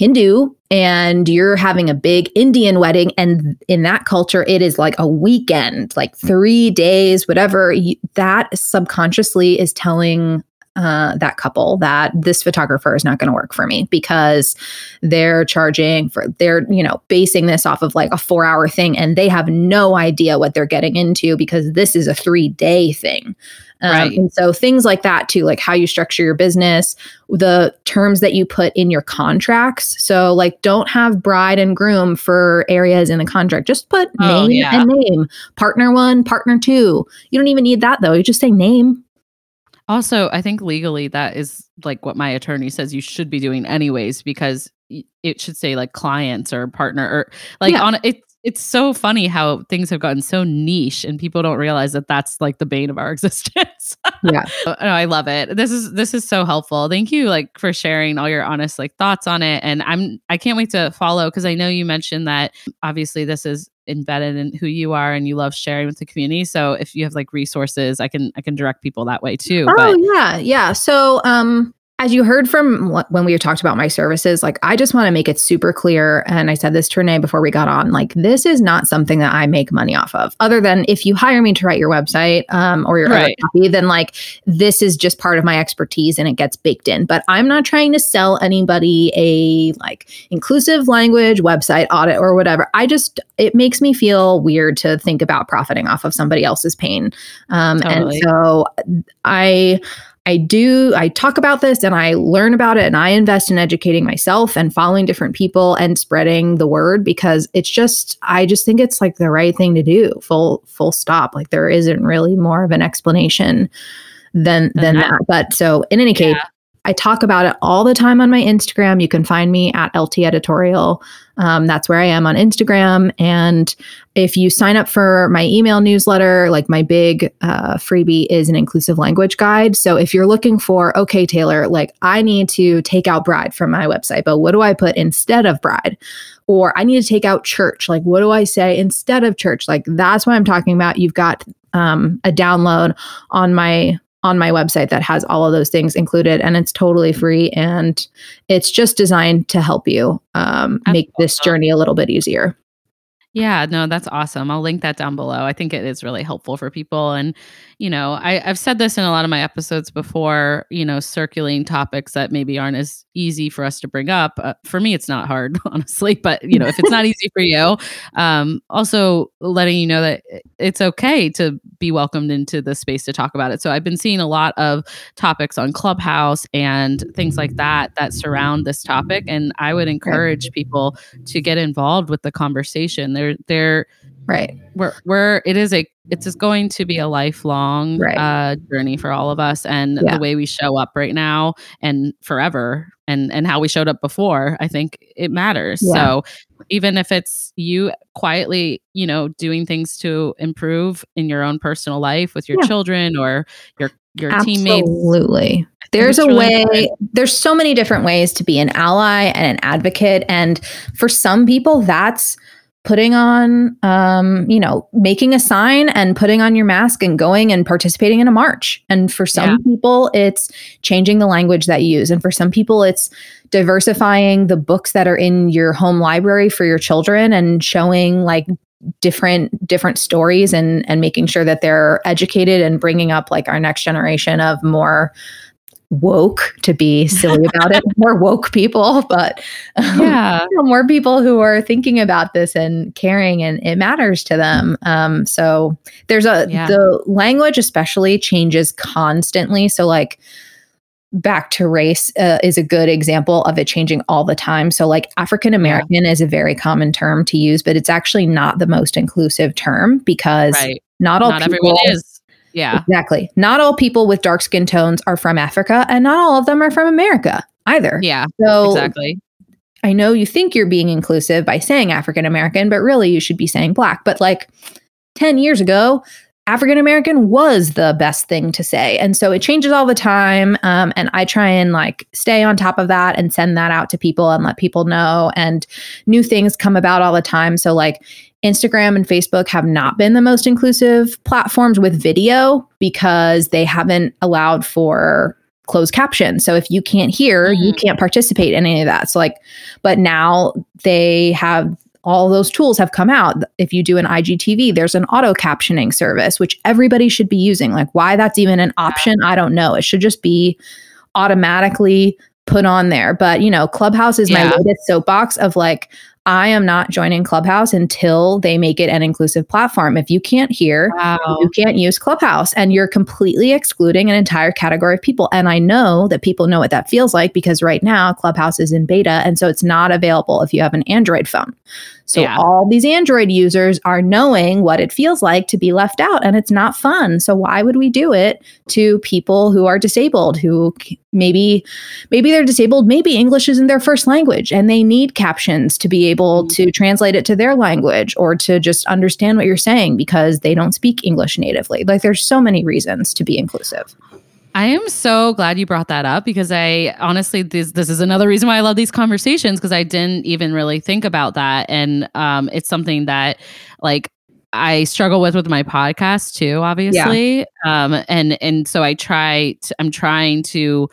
Hindu and you're having a big Indian wedding, and in that culture, it is like a weekend, like three days, whatever, you, that subconsciously is telling uh, that couple that this photographer is not going to work for me because they're charging for they're you know basing this off of like a four hour thing and they have no idea what they're getting into because this is a three day thing. Um, Right. and so things like that too like how you structure your business the terms that you put in your contracts. So like don't have bride and groom for areas in the contract. Just put Oh, name yeah. and name. Partner one partner two. You don't even need that though. You just say name Also, I think legally that is like what my attorney says you should be doing anyways because it should say like clients or partner or like Yeah. on it it's so funny how things have gotten so niche and people don't realize that that's like the bane of our existence. Yeah. no, I love it. This is this is so helpful. Thank you like for sharing all your honest like thoughts on it and I'm I can't wait to follow because I know you mentioned that obviously this is embedded in who you are and you love sharing with the community. So if you have like resources, I can I can direct people that way too. Oh but yeah, yeah. So um as you heard from when we talked about my services, like I just want to make it super clear, and I said this to Renée before we got on. Like this is not something that I make money off of, other than if you hire me to write your website um, or your Right. copy, then like this is just part of my expertise and it gets baked in. But I'm not trying to sell anybody a like inclusive language website audit or whatever. I just it makes me feel weird to think about profiting off of somebody else's pain. Um, Totally. And so I I do I talk about this and I learn about it and I invest in educating myself and following different people and spreading the word because it's just I just think it's like the right thing to do. Full full stop. Like there isn't really more of an explanation than Than than that. that. But so in any case, Yeah. I talk about it all the time on my Instagram. You can find me at LT Editorial. Um, that's where I am on Instagram. And if you sign up for my email newsletter, like my big uh, freebie is an inclusive language guide. So if you're looking for, okay, Taylor, like I need to take out bride from my website, but what do I put instead of bride? Or I need to take out church. Like, what do I say instead of church? Like, that's what I'm talking about. You've got um, a download on my on my website that has all of those things included and it's totally free and it's just designed to help you um, make this journey a little bit easier Yeah, no, that's awesome. I'll link that down below. I think it is really helpful for people. And, you know, I, I've said this in a lot of my episodes before, you know, circulating topics that maybe aren't as easy for us to bring up. Uh, for me, it's not hard, honestly, but, you know, if it's not easy for you, um, also letting you know that it's okay to be welcomed into the space to talk about it. So I've been seeing a lot of topics on Clubhouse and things like that that surround this topic. And I would encourage people to get involved with the conversation. They're they're right we're we're it is a it's just going to be a lifelong Right. uh journey for all of us and Yeah. the way we show up right now and forever and and how we showed up before i think it matters Yeah. so even if it's you quietly you know doing things to improve in your own personal life with your Yeah. children or your your teammates absolutely there's a really way important. there's so many different ways to be an ally and an advocate and for some people that's putting on um you know making a sign and putting on your mask and going and participating in a march and for some Yeah. people it's changing the language that you use and for some people it's diversifying the books that are in your home library for your children and showing like different different stories and and making sure that they're educated and bringing up like our next generation of more woke to be silly about it. More woke people but um, yeah. you know, more people who are thinking about this and caring and it matters to them. Um so there's a Yeah. the language especially changes constantly. So like back to race uh, is a good example of it changing all the time. So like african american is a very common term to use but it's actually not the most inclusive term because right. not all not people everyone is yeah. Exactly. Not all people with dark skin tones are from africa and not all of them are from america either. Yeah so exactly. I know you think you're being inclusive by saying African American, but really you should be saying black. But like 10 years ago, African American was the best thing to say. And so it changes all the time. Um, and I try and like stay on top of that and send that out to people and let people know. And new things come about all the time. So, like, Instagram and Facebook have not been the most inclusive platforms with video because they haven't allowed for closed caption. So if you can't hear, mm. you can't participate in any of that. So like but now they have all those tools have come out. If you do an IGTV, there's an auto captioning service, which everybody should be using. Like, why that's even an option, I don't know. It should just be automatically put on there. But, you know, Clubhouse is yeah. my latest soapbox of like, I am not joining Clubhouse until they make it an inclusive platform. If you can't hear, wow. you can't use Clubhouse and you're completely excluding an entire category of people. And I know that people know what that feels like because right now Clubhouse is in beta and so it's not available if you have an Android phone. So yeah. all these Android users are knowing what it feels like to be left out and it's not fun. So why would we do it to people who are disabled who maybe maybe they're disabled, maybe English isn't their first language and they need captions to be able mm-hmm. to translate it to their language or to just understand what you're saying because they don't speak English natively. Like there's so many reasons to be inclusive. I am so glad you brought that up because I honestly this this is another reason why I love these conversations because I didn't even really think about that and um it's something that like I struggle with with my podcast too obviously yeah. um and and so I try to, I'm trying to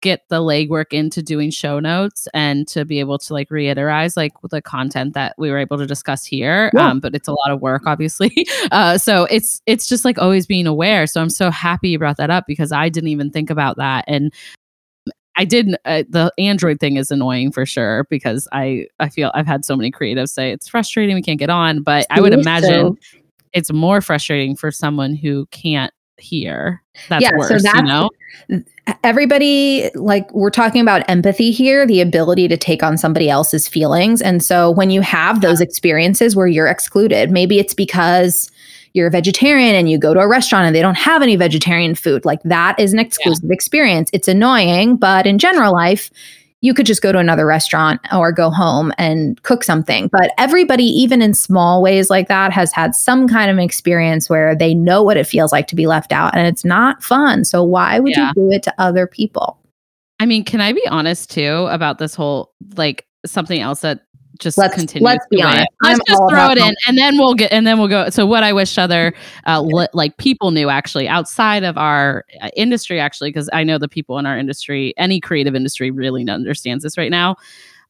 get the legwork into doing show notes and to be able to like reiterate like the content that we were able to discuss here yeah. um, but it's a lot of work obviously uh, so it's it's just like always being aware so i'm so happy you brought that up because i didn't even think about that and I did uh, the Android thing is annoying for sure because I I feel I've had so many creatives say it's frustrating we can't get on but I would imagine so. it's more frustrating for someone who can't hear that's yeah, worse so that's, you know? everybody like we're talking about empathy here the ability to take on somebody else's feelings. And so when you have those experiences where you're excluded maybe it's because you're a vegetarian and you go to a restaurant and they don't have any vegetarian food. Like that is an exclusive yeah. experience. It's annoying but in general life you could just go to another restaurant or go home and cook something. But everybody, even in small ways like that, has had some kind of experience where they know what it feels like to be left out and it's not fun. So why would yeah. you do it to other people? I mean, can I be honest too about this whole like something else that just let's, continue. Let's be honest. Let's I'm just throw it in, and then we'll get, and then we'll go. So, what I wish other uh, li- like people knew actually outside of our uh, industry, actually, because I know the people in our industry, any creative industry, really understands this right now.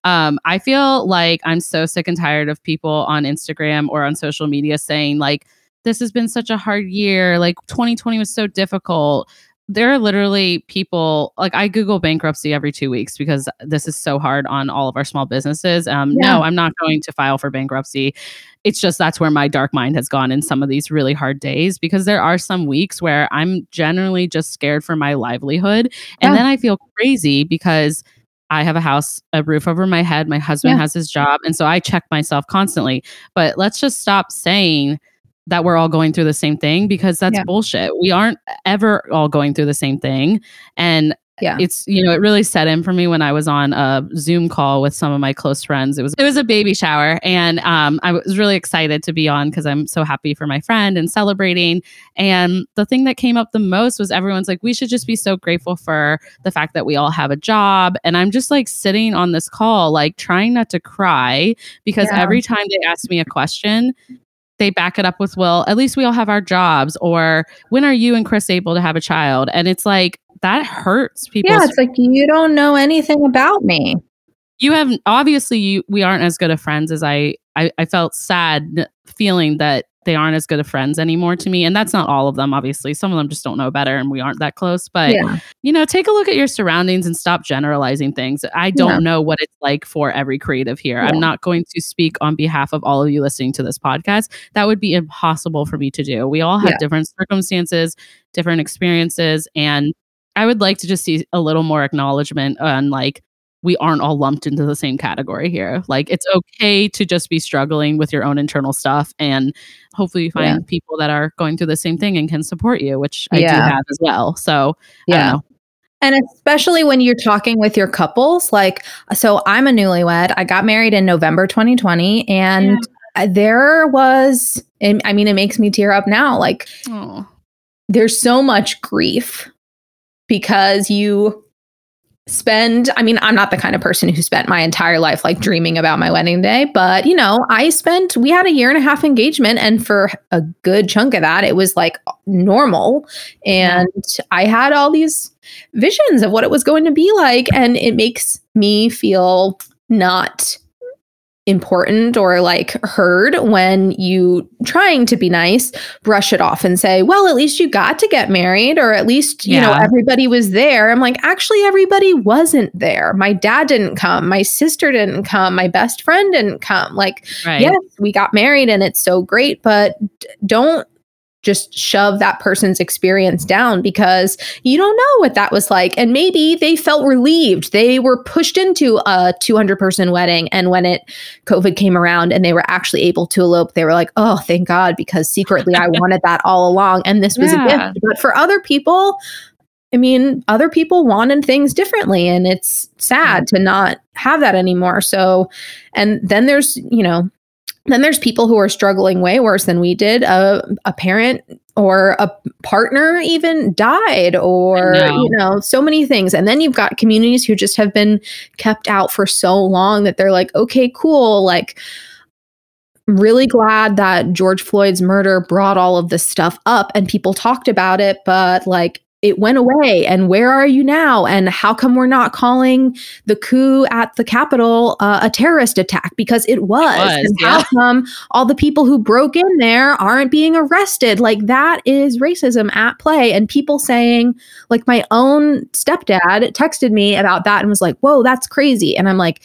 Um, I feel like I'm so sick and tired of people on Instagram or on social media saying like, "This has been such a hard year. Like 2020 was so difficult." There are literally people like I Google bankruptcy every two weeks because this is so hard on all of our small businesses. Um, yeah. No, I'm not going to file for bankruptcy. It's just that's where my dark mind has gone in some of these really hard days because there are some weeks where I'm generally just scared for my livelihood. And yeah. then I feel crazy because I have a house, a roof over my head. My husband yeah. has his job. And so I check myself constantly. But let's just stop saying, that we're all going through the same thing because that's yeah. bullshit. We aren't ever all going through the same thing. And yeah. it's you know it really set in for me when I was on a Zoom call with some of my close friends. It was it was a baby shower, and um, I was really excited to be on because I'm so happy for my friend and celebrating. And the thing that came up the most was everyone's like, we should just be so grateful for the fact that we all have a job. And I'm just like sitting on this call, like trying not to cry because yeah. every time they ask me a question, they back it up with, well, at least we all have our jobs, or when are you and Chris able to have a child? And it's like, that hurts people. Yeah, it's like, you don't know anything about me. You have obviously you we aren't as good of friends as I I, I felt sad feeling that they aren't as good of friends anymore to me. And that's not all of them, obviously. Some of them just don't know better and we aren't that close. But, yeah. you know, take a look at your surroundings and stop generalizing things. I don't yeah. know what it's like for every creative here. Yeah. I'm not going to speak on behalf of all of you listening to this podcast. That would be impossible for me to do. We all have different circumstances, different experiences. And I would like to just see a little more acknowledgement on like, we aren't all lumped into the same category here. Like it's okay to just be struggling with your own internal stuff and hopefully you find yeah. people that are going through the same thing and can support you, which I yeah. do have as well. So yeah. And especially when you're talking with your couples, like, so I'm a newlywed. I got married in November 2020 and uh, there was, I mean, it makes me tear up now. Like, Oh. there's so much grief because you spend i mean i'm not the kind of person who spent my entire life like dreaming about my wedding day but you know i spent we had a year and a half engagement and for a good chunk of that it was like normal. And i had all these visions of what it was going to be like and it makes me feel not important or like heard when you trying to be nice brush it off and say well at least you got to get married or at least you know everybody was there. I'm like actually everybody wasn't there. My dad didn't come. My sister didn't come. My best friend didn't come. Like Right. yes we got married and it's so great but don't just shove that person's experience down because you don't know what that was like. And maybe they felt relieved. They were pushed into a 200 person wedding and when it covid came around and they were actually able to elope they were like oh thank god because secretly i wanted that all along. And this was a gift. But for other people I mean, other people wanted things differently, and it's sad to not have that anymore. So, and then there's, you know, then there's people who are struggling way worse than we did. A, a parent or a partner even died, or, know. you know, so many things. And then you've got communities who just have been kept out for so long that they're like, okay, cool. Like, really glad that George Floyd's murder brought all of this stuff up and people talked about it, but like it went away. And where are you now? And how come we're not calling the coup at the Capitol uh, a terrorist attack? Because it was. was, and yeah. how come all the people who broke in there aren't being arrested? Like that is racism at play. And people saying, like my own stepdad texted me about that and was like, whoa, that's crazy. And I'm like,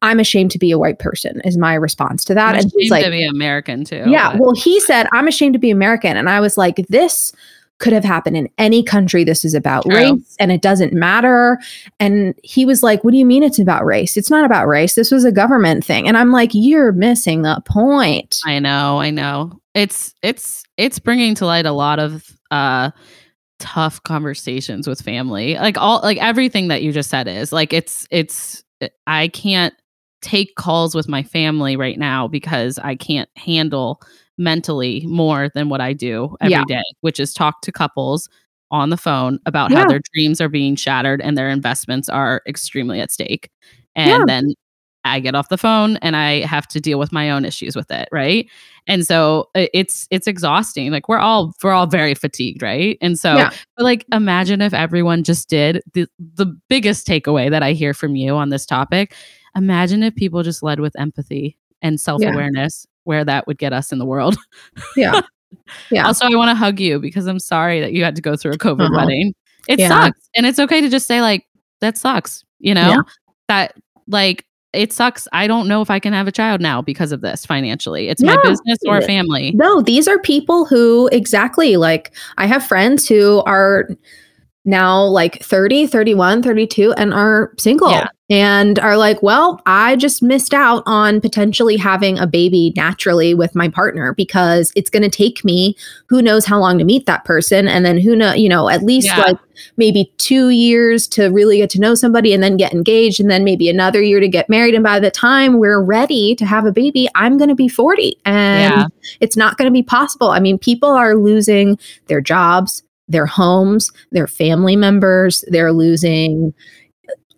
I'm ashamed to be a white person, is my response to that. I'm and he's like, to be American too. yeah. Well, he said, I'm ashamed to be American. And I was like, this could have happened in any country. This is about True. race and it doesn't matter. And he was like, What do you mean it's about race? It's not about race. This was a government thing. And I'm like, You're missing the point. I know, I know. It's it's it's bringing to light a lot of uh tough conversations with family. Like all like everything that you just said is like it's it's I can't take calls with my family right now because I can't handle mentally more than what I do every day, Yeah. which is talk to couples on the phone about how their dreams are being shattered and their investments are extremely at stake. And Yeah. then I get off the phone and I have to deal with my own issues with it, right? And so uh, it's it's exhausting. Like we're all we're all very fatigued, right? And so Yeah. but like imagine if everyone just did the the biggest takeaway that I hear from you on this topic. Imagine if people just led with empathy and self-awareness where that would get us in the world. Yeah. Yeah. Also, I want to hug you because I'm sorry that you had to go through a COVID Uh-huh. wedding. It Yeah. sucks. And it's okay to just say, like, that sucks, you know? Yeah. That, like, it sucks. I don't know if I can have a child now because of this financially. It's my business or family. No, these are people who exactly like I have friends who are now like 30, 31, 32 and are single Yeah. and are like, well, I just missed out on potentially having a baby naturally with my partner because it's going to take me who knows how long to meet that person and then who know, you know, at least Yeah. like maybe 2 years to really get to know somebody and then get engaged and then maybe another year to get married and by the time we're ready to have a baby, I'm going to be 40 and Yeah. it's not going to be possible. I mean, people are losing their jobs, their homes, their family members, they're losing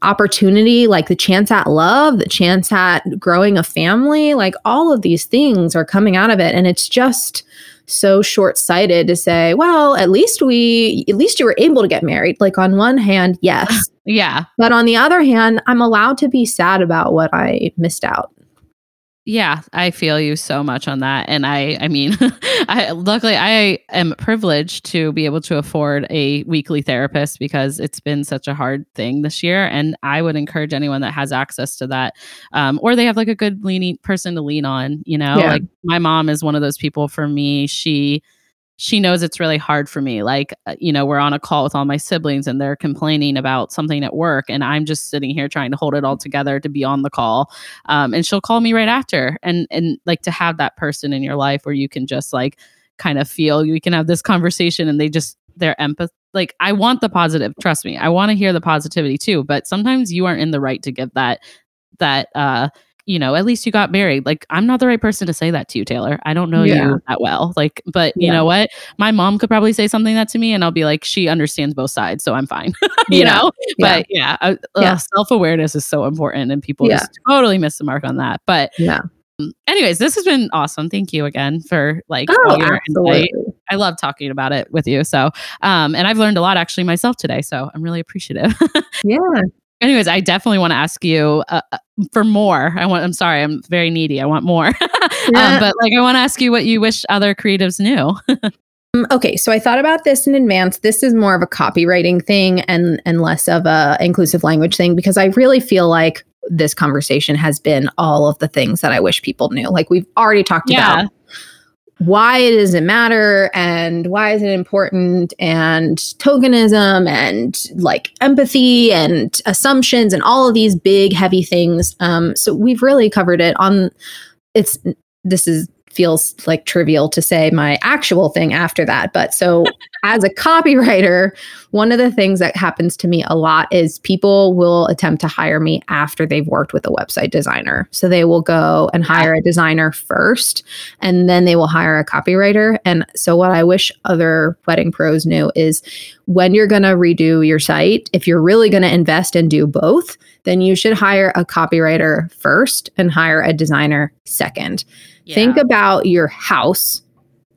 opportunity like the chance at love, the chance at growing a family, like all of these things are coming out of it and it's just so short-sighted to say, well, at least we at least you were able to get married. Like on one hand, yes, Yeah. but on the other hand, I'm allowed to be sad about what I missed out. Yeah, I feel you so much on that. And I I mean, I luckily I am privileged to be able to afford a weekly therapist because it's been such a hard thing this year. And I would encourage anyone that has access to that, um, or they have like a good leaning person to lean on, you know, Yeah. like my mom is one of those people for me. She she knows it's really hard for me. Like, uh, you know, we're on a call with all my siblings and they're complaining about something at work. And I'm just sitting here trying to hold it all together to be on the call. Um, and she'll call me right after. And, and like to have that person in your life where you can just like kind of feel you can have this conversation and they just, their empathy. Like, I want the positive. Trust me. I want to hear the positivity too. But sometimes you aren't in the right to give that, that, uh, you know, at least you got married. Like, I'm not the right person to say that to you, Taylor. I don't know Yeah. you that well. Like, but you Yeah. know what? My mom could probably say something that to me, and I'll be like, she understands both sides, so I'm fine. you Yeah. know. But yeah, uh, Yeah. self awareness is so important, and people just totally miss the mark on that. But Yeah. anyways, this has been awesome. Thank you again for like Oh, your absolutely. insight. I love talking about it with you. So, um, and I've learned a lot actually myself today. So I'm really appreciative. Yeah. Anyways, I definitely want to ask you uh, uh, for more. I want. I'm sorry. I'm very needy. I want more. Yeah. um, but like, I want to ask you what you wish other creatives knew. Um, okay, so I thought about this in advance. This is more of a copywriting thing and and less of a inclusive language thing because I really feel like this conversation has been all of the things that I wish people knew. Like we've already talked Yeah. about why does it matter and why is it important and tokenism and like empathy and assumptions and all of these big heavy things. Um, so we've really covered it on it's this is feels like trivial to say my actual thing after that but so as a copywriter one of the things that happens to me a lot is people will attempt to hire me after they've worked with a website designer so they will go and hire a designer first and then they will hire a copywriter. And so, what I wish other wedding pros knew is when you're going to redo your site, if you're really going to invest and do both, then you should hire a copywriter first and hire a designer second. Think about your house.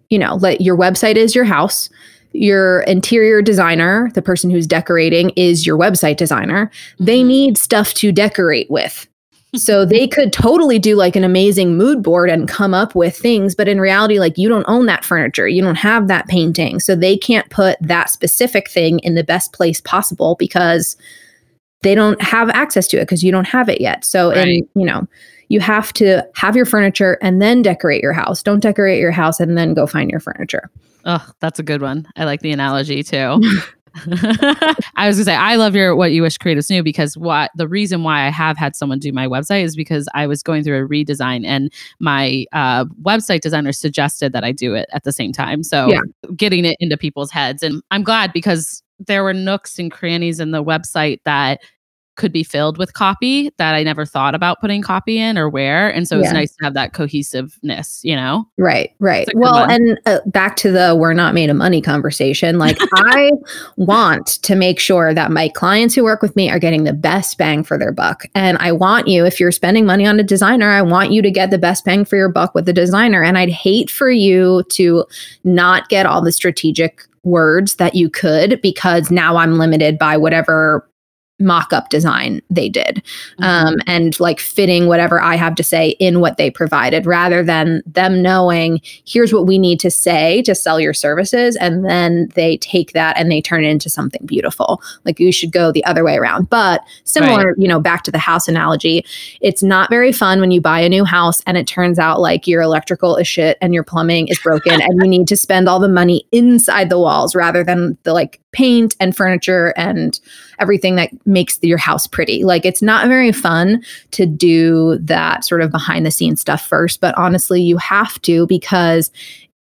You know, like your website is your house. Your interior designer, the person who's decorating, is your website designer. They Mhm. need stuff to decorate with. So they could totally do like an amazing mood board and come up with things, but in reality, like you don't own that furniture, you don't have that painting. So they can't put that specific thing in the best place possible because they don't have access to it because you don't have it yet. So, Right. and you know, you have to have your furniture and then decorate your house. Don't decorate your house and then go find your furniture. Oh, that's a good one. I like the analogy too. I was gonna say I love your what you wish creatives knew because what the reason why I have had someone do my website is because I was going through a redesign and my uh, website designer suggested that I do it at the same time. So Yeah. getting it into people's heads, and I'm glad because there were nooks and crannies in the website that could be filled with copy that I never thought about putting copy in or where, and so it's Yeah. nice to have that cohesiveness, you know. Right, right. Well, one. and uh, back to the we're not made of money conversation. Like, I want to make sure that my clients who work with me are getting the best bang for their buck. And I want you, if you're spending money on a designer, I want you to get the best bang for your buck with the designer. And I'd hate for you to not get all the strategic words that you could because now I'm limited by whatever mock-up design they did Mm-hmm. um, and like fitting whatever I have to say in what they provided rather than them knowing here's what we need to say to sell your services. And then they take that and they turn it into something beautiful. Like you should go the other way around. But similar, you know, back to the house analogy, it's not very fun when you buy a new house and it turns out like your electrical is shit and your plumbing is broken and you need to spend all the money inside the walls rather than the like paint and furniture and everything that makes your house pretty. Like it's not very fun to do that sort of behind the scenes stuff first, but honestly, you have to because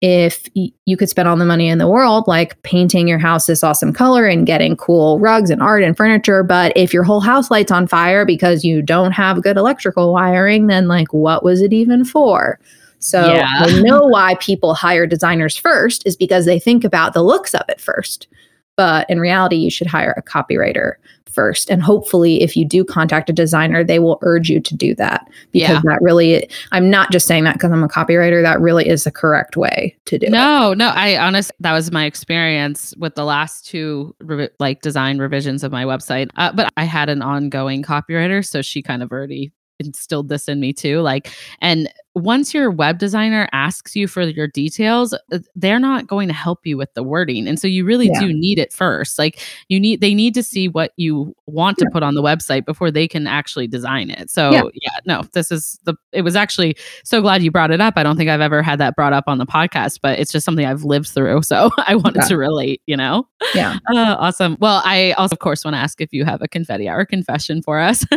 if you could spend all the money in the world like painting your house this awesome color and getting cool rugs and art and furniture but if your whole house lights on fire because you don't have good electrical wiring then like what was it even for so Yeah. I know why people hire designers first is because they think about the looks of it first. But in reality, you should hire a copywriter first. And hopefully, if you do contact a designer, they will urge you to do that because Yeah. that really, I'm not just saying that because I'm a copywriter, that really is the correct way to do it. No, no, I honestly that was my experience with the last two revi- like design revisions of my website. Uh, but I had an ongoing copywriter, so she kind of already instilled this in me too. Like, and once your web designer asks you for your details, uh, they're not going to help you with the wording, and so you really Yeah. do need it first. Like, you need they need to see what you want to put on the website before they can actually design it. So Yeah. yeah, no, this is the. It was actually so glad you brought it up. I don't think I've ever had that brought up on the podcast, but it's just something I've lived through. So I wanted Yeah. to relate, you know? Yeah. Uh, awesome. Well, I also, of course, want to ask if you have a confetti hour confession for us.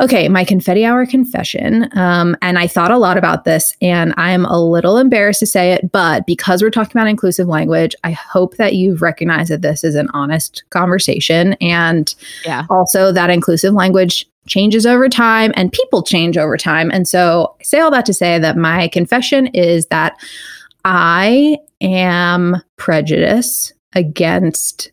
Okay, my confetti hour confession. Um, and I thought a lot about this, and I'm a little embarrassed to say it, but because we're talking about inclusive language, I hope that you've recognized that this is an honest conversation and yeah. also that inclusive language changes over time and people change over time. And so I say all that to say that my confession is that I am prejudiced against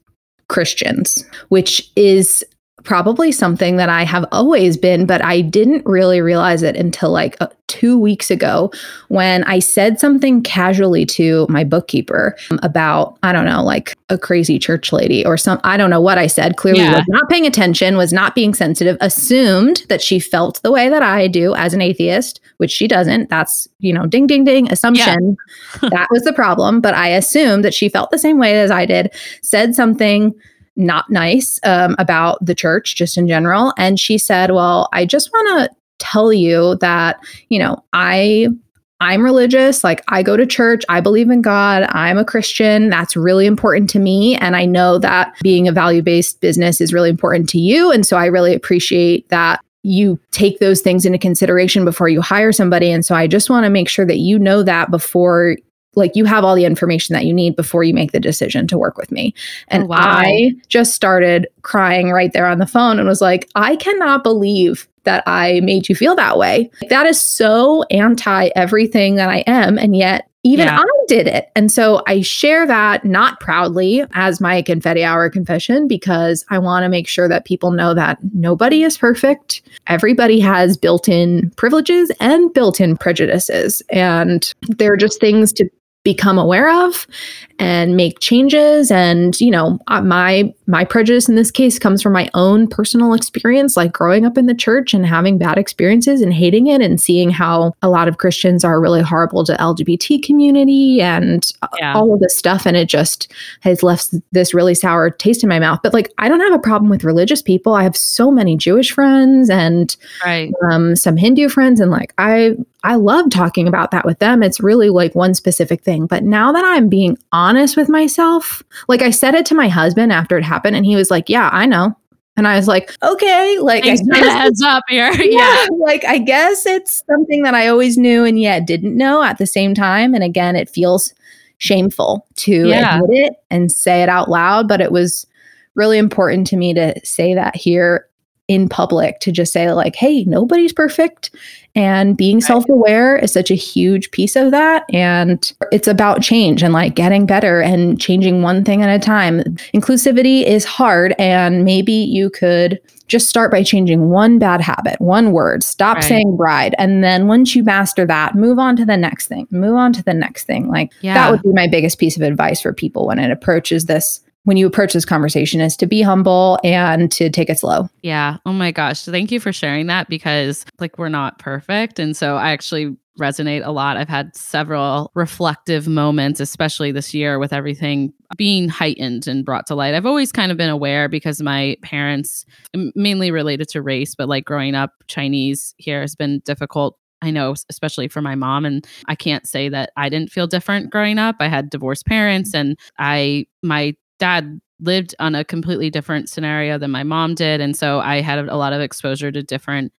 Christians, which is probably something that I have always been, but I didn't really realize it until like uh, two weeks ago when I said something casually to my bookkeeper about, I don't know, like a crazy church lady or some, I don't know what I said. Clearly yeah. was not paying attention, was not being sensitive, assumed that she felt the way that I do as an atheist, which she doesn't. That's, you know, ding, ding, ding, assumption. Yeah. that was the problem. But I assumed that she felt the same way as I did, said something not nice um, about the church just in general. And she said, Well, I just want to tell you that, you know, I. I'm religious, like I go to church, I believe in God, I'm a Christian. That's really important to me. And I know that being a value based business is really important to you. And so I really appreciate that you take those things into consideration before you hire somebody. And so I just want to make sure that you know that before like you have all the information that you need before you make the decision to work with me. And oh, wow. I just started crying right there on the phone and was like, I cannot believe that I made you feel that way. That is so anti everything that I am. And yet, even yeah. I did it. And so I share that not proudly as my confetti hour confession because I want to make sure that people know that nobody is perfect. Everybody has built in privileges and built in prejudices. And they're just things to become aware of and make changes and you know uh, my my prejudice in this case comes from my own personal experience like growing up in the church and having bad experiences and hating it and seeing how a lot of christians are really horrible to lgbt community and yeah. all of this stuff and it just has left this really sour taste in my mouth but like i don't have a problem with religious people i have so many jewish friends and right. um, some hindu friends and like i I love talking about that with them. It's really like one specific thing. But now that I'm being honest with myself, like I said it to my husband after it happened, and he was like, Yeah, I know. And I was like, okay, like Thanks I guess, heads up here. yeah, yeah. Like I guess it's something that I always knew and yet didn't know at the same time. And again, it feels shameful to yeah. admit it and say it out loud. But it was really important to me to say that here in public to just say like hey nobody's perfect and being self-aware is such a huge piece of that and it's about change and like getting better and changing one thing at a time inclusivity is hard and maybe you could just start by changing one bad habit one word stop right. saying bride and then once you master that move on to the next thing move on to the next thing like yeah. that would be my biggest piece of advice for people when it approaches this when you approach this conversation is to be humble and to take it slow. Yeah. Oh my gosh. Thank you for sharing that because like we're not perfect. And so I actually resonate a lot. I've had several reflective moments, especially this year with everything being heightened and brought to light. I've always kind of been aware because my parents, mainly related to race, but like growing up Chinese here has been difficult I know, especially for my mom. And I can't say that I didn't feel different growing up. I had divorced parents and I, my dad lived on a completely different scenario than my mom did. And so I had a lot of exposure to different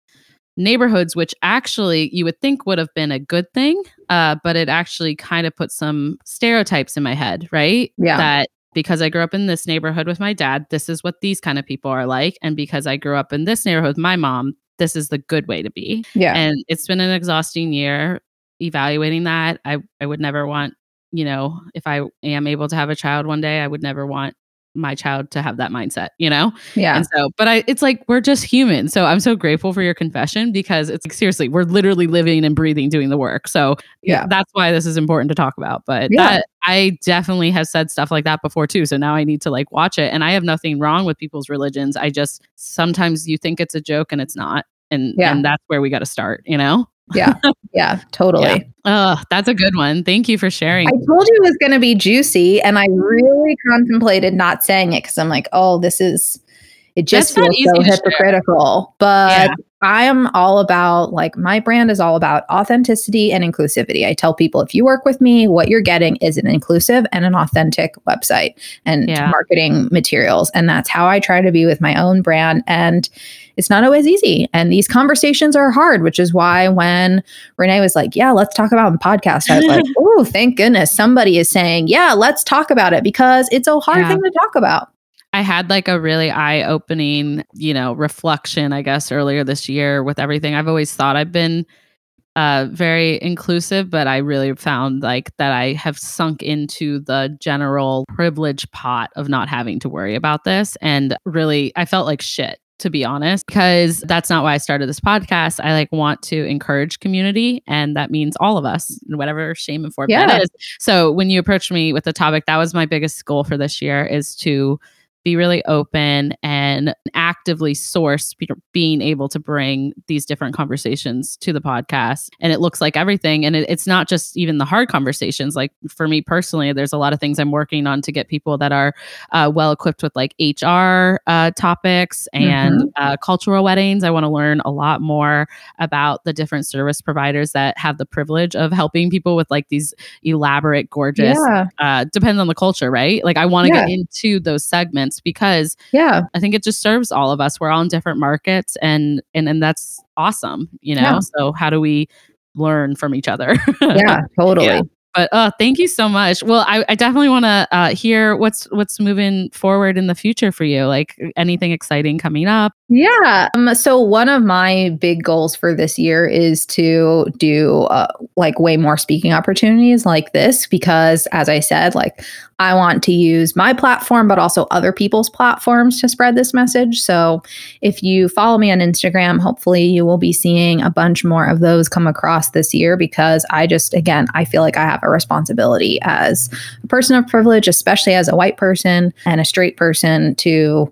neighborhoods, which actually you would think would have been a good thing. Uh, but it actually kind of put some stereotypes in my head, right? Yeah. That because I grew up in this neighborhood with my dad, this is what these kind of people are like. And because I grew up in this neighborhood with my mom, this is the good way to be. Yeah. And it's been an exhausting year evaluating that. I, I would never want you know, if I am able to have a child one day, I would never want my child to have that mindset, you know? Yeah. And so, but I, it's like, we're just human. So I'm so grateful for your confession because it's like, seriously, we're literally living and breathing, doing the work. So yeah, that's why this is important to talk about. But yeah. that I definitely have said stuff like that before too. So now I need to like watch it. And I have nothing wrong with people's religions. I just, sometimes you think it's a joke and it's not. And, yeah. and that's where we got to start, you know? Yeah. Yeah, totally. Yeah. Oh, that's a good one. Thank you for sharing. I told you it was going to be juicy and I really contemplated not saying it cuz I'm like, "Oh, this is it just that's feels so hypocritical." But yeah. I am all about like my brand is all about authenticity and inclusivity. I tell people if you work with me, what you're getting is an inclusive and an authentic website and yeah. marketing materials. And that's how I try to be with my own brand. And it's not always easy. And these conversations are hard, which is why when Renée was like, Yeah, let's talk about the podcast, I was like, Oh, thank goodness somebody is saying, Yeah, let's talk about it because it's a hard yeah. thing to talk about. I had like a really eye opening, you know, reflection, I guess, earlier this year with everything. I've always thought I've been uh, very inclusive, but I really found like that I have sunk into the general privilege pot of not having to worry about this. And really, I felt like shit to be honest, because that's not why I started this podcast. I like want to encourage community, and that means all of us, whatever shame and form Yeah. that is. So when you approached me with the topic, that was my biggest goal for this year is to be really open and actively source being able to bring these different conversations to the podcast and it looks like everything and it, it's not just even the hard conversations like for me personally there's a lot of things i'm working on to get people that are uh, well equipped with like hr uh, topics and uh, cultural weddings i want to learn a lot more about the different service providers that have the privilege of helping people with like these elaborate gorgeous Yeah. uh, depends on the culture, right? Like I want to Yeah. get into those segments because Yeah. I think it just serves all of us. We're all in different markets and and and that's awesome, you know. Yeah. So how do we learn from each other? Yeah. Totally. Yeah. But uh, thank you so much. Well, I, I definitely want to uh, hear what's what's moving forward in the future for you. Like anything exciting coming up. Yeah. Um, so one of my big goals for this year is to do uh, like way more speaking opportunities like this because, as I said, like I want to use my platform, but also other people's platforms to spread this message. So if you follow me on Instagram, hopefully you will be seeing a bunch more of those come across this year because I just, again, I feel like I have a responsibility as a person of privilege, especially as a white person and a straight person to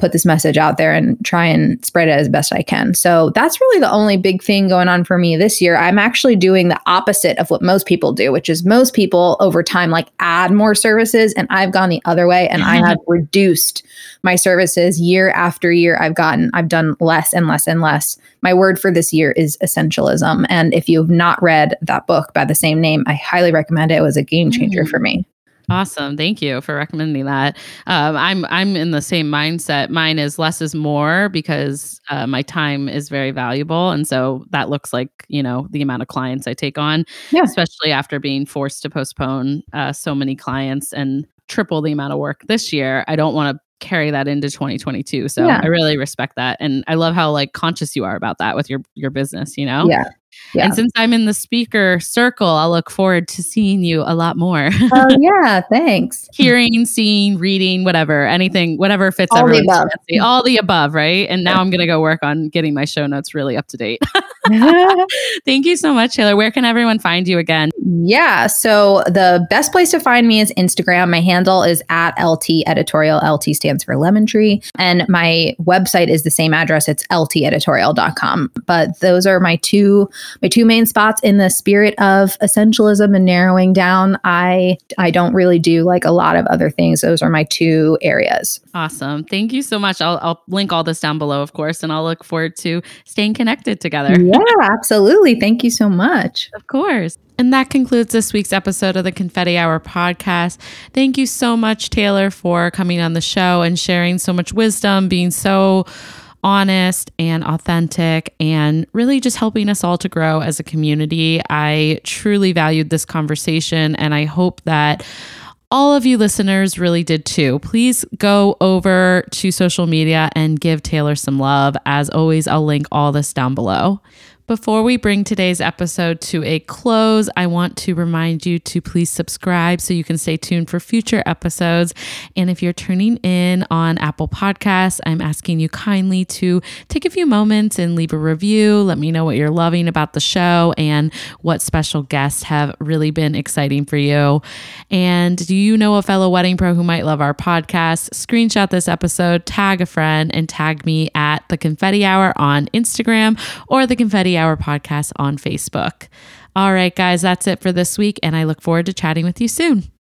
put this message out there and try and spread it as best I can. So that's really the only big thing going on for me this year. I'm actually doing the opposite of what most people do, which is most people over time like add more services and I've gone the other way and I have reduced my services year after year. I've gotten I've done less and less and less. My word for this year is essentialism and if you've not read that book by the same name, I highly recommend it. It was a game changer Mm. for me. Awesome. Thank you for recommending that. Um, I'm I'm in the same mindset. Mine is less is more because uh, my time is very valuable, and so that looks like you know the amount of clients I take on, Yeah. especially after being forced to postpone uh, so many clients and triple the amount of work this year. I don't want to carry that into 2022. So Yeah. I really respect that, and I love how like conscious you are about that with your your business. You know. Yeah. Yeah. And since I'm in the speaker circle, I'll look forward to seeing you a lot more. Oh yeah, thanks. hearing, seeing, reading, whatever, anything, whatever fits All the everyone's above. fancy. All the above, right? And now I'm going to go work on getting my show notes really up to date. Thank you so much, Taylor. Where can everyone find you again? Yeah. So the best place to find me is Instagram. My handle is at LT editorial. LT stands for lemon tree. And my website is the same address. It's lteditorial.com. But those are my two my two main spots in the spirit of essentialism and narrowing down. I I don't really do like a lot of other things. Those are my two areas. Awesome. Thank you so much. I'll, I'll link all this down below, of course, and I'll look forward to staying connected together. Yeah, absolutely. Thank you so much. Of course. And that concludes this week's episode of the Confetti Hour podcast. Thank you so much, Taylor, for coming on the show and sharing so much wisdom, being so honest and authentic, and really just helping us all to grow as a community. I truly valued this conversation, and I hope that all of you listeners really did too. Please go over to social media and give Taylor some love. As always, I'll link all this down below. Before we bring today's episode to a close, I want to remind you to please subscribe so you can stay tuned for future episodes. And if you're tuning in on Apple Podcasts, I'm asking you kindly to take a few moments and leave a review. Let me know what you're loving about the show and what special guests have really been exciting for you. And do you know a fellow wedding pro who might love our podcast? Screenshot this episode, tag a friend, and tag me at the Confetti Hour on Instagram or the Confetti Hour podcast on Facebook. All right, guys, that's it for this week, and I look forward to chatting with you soon.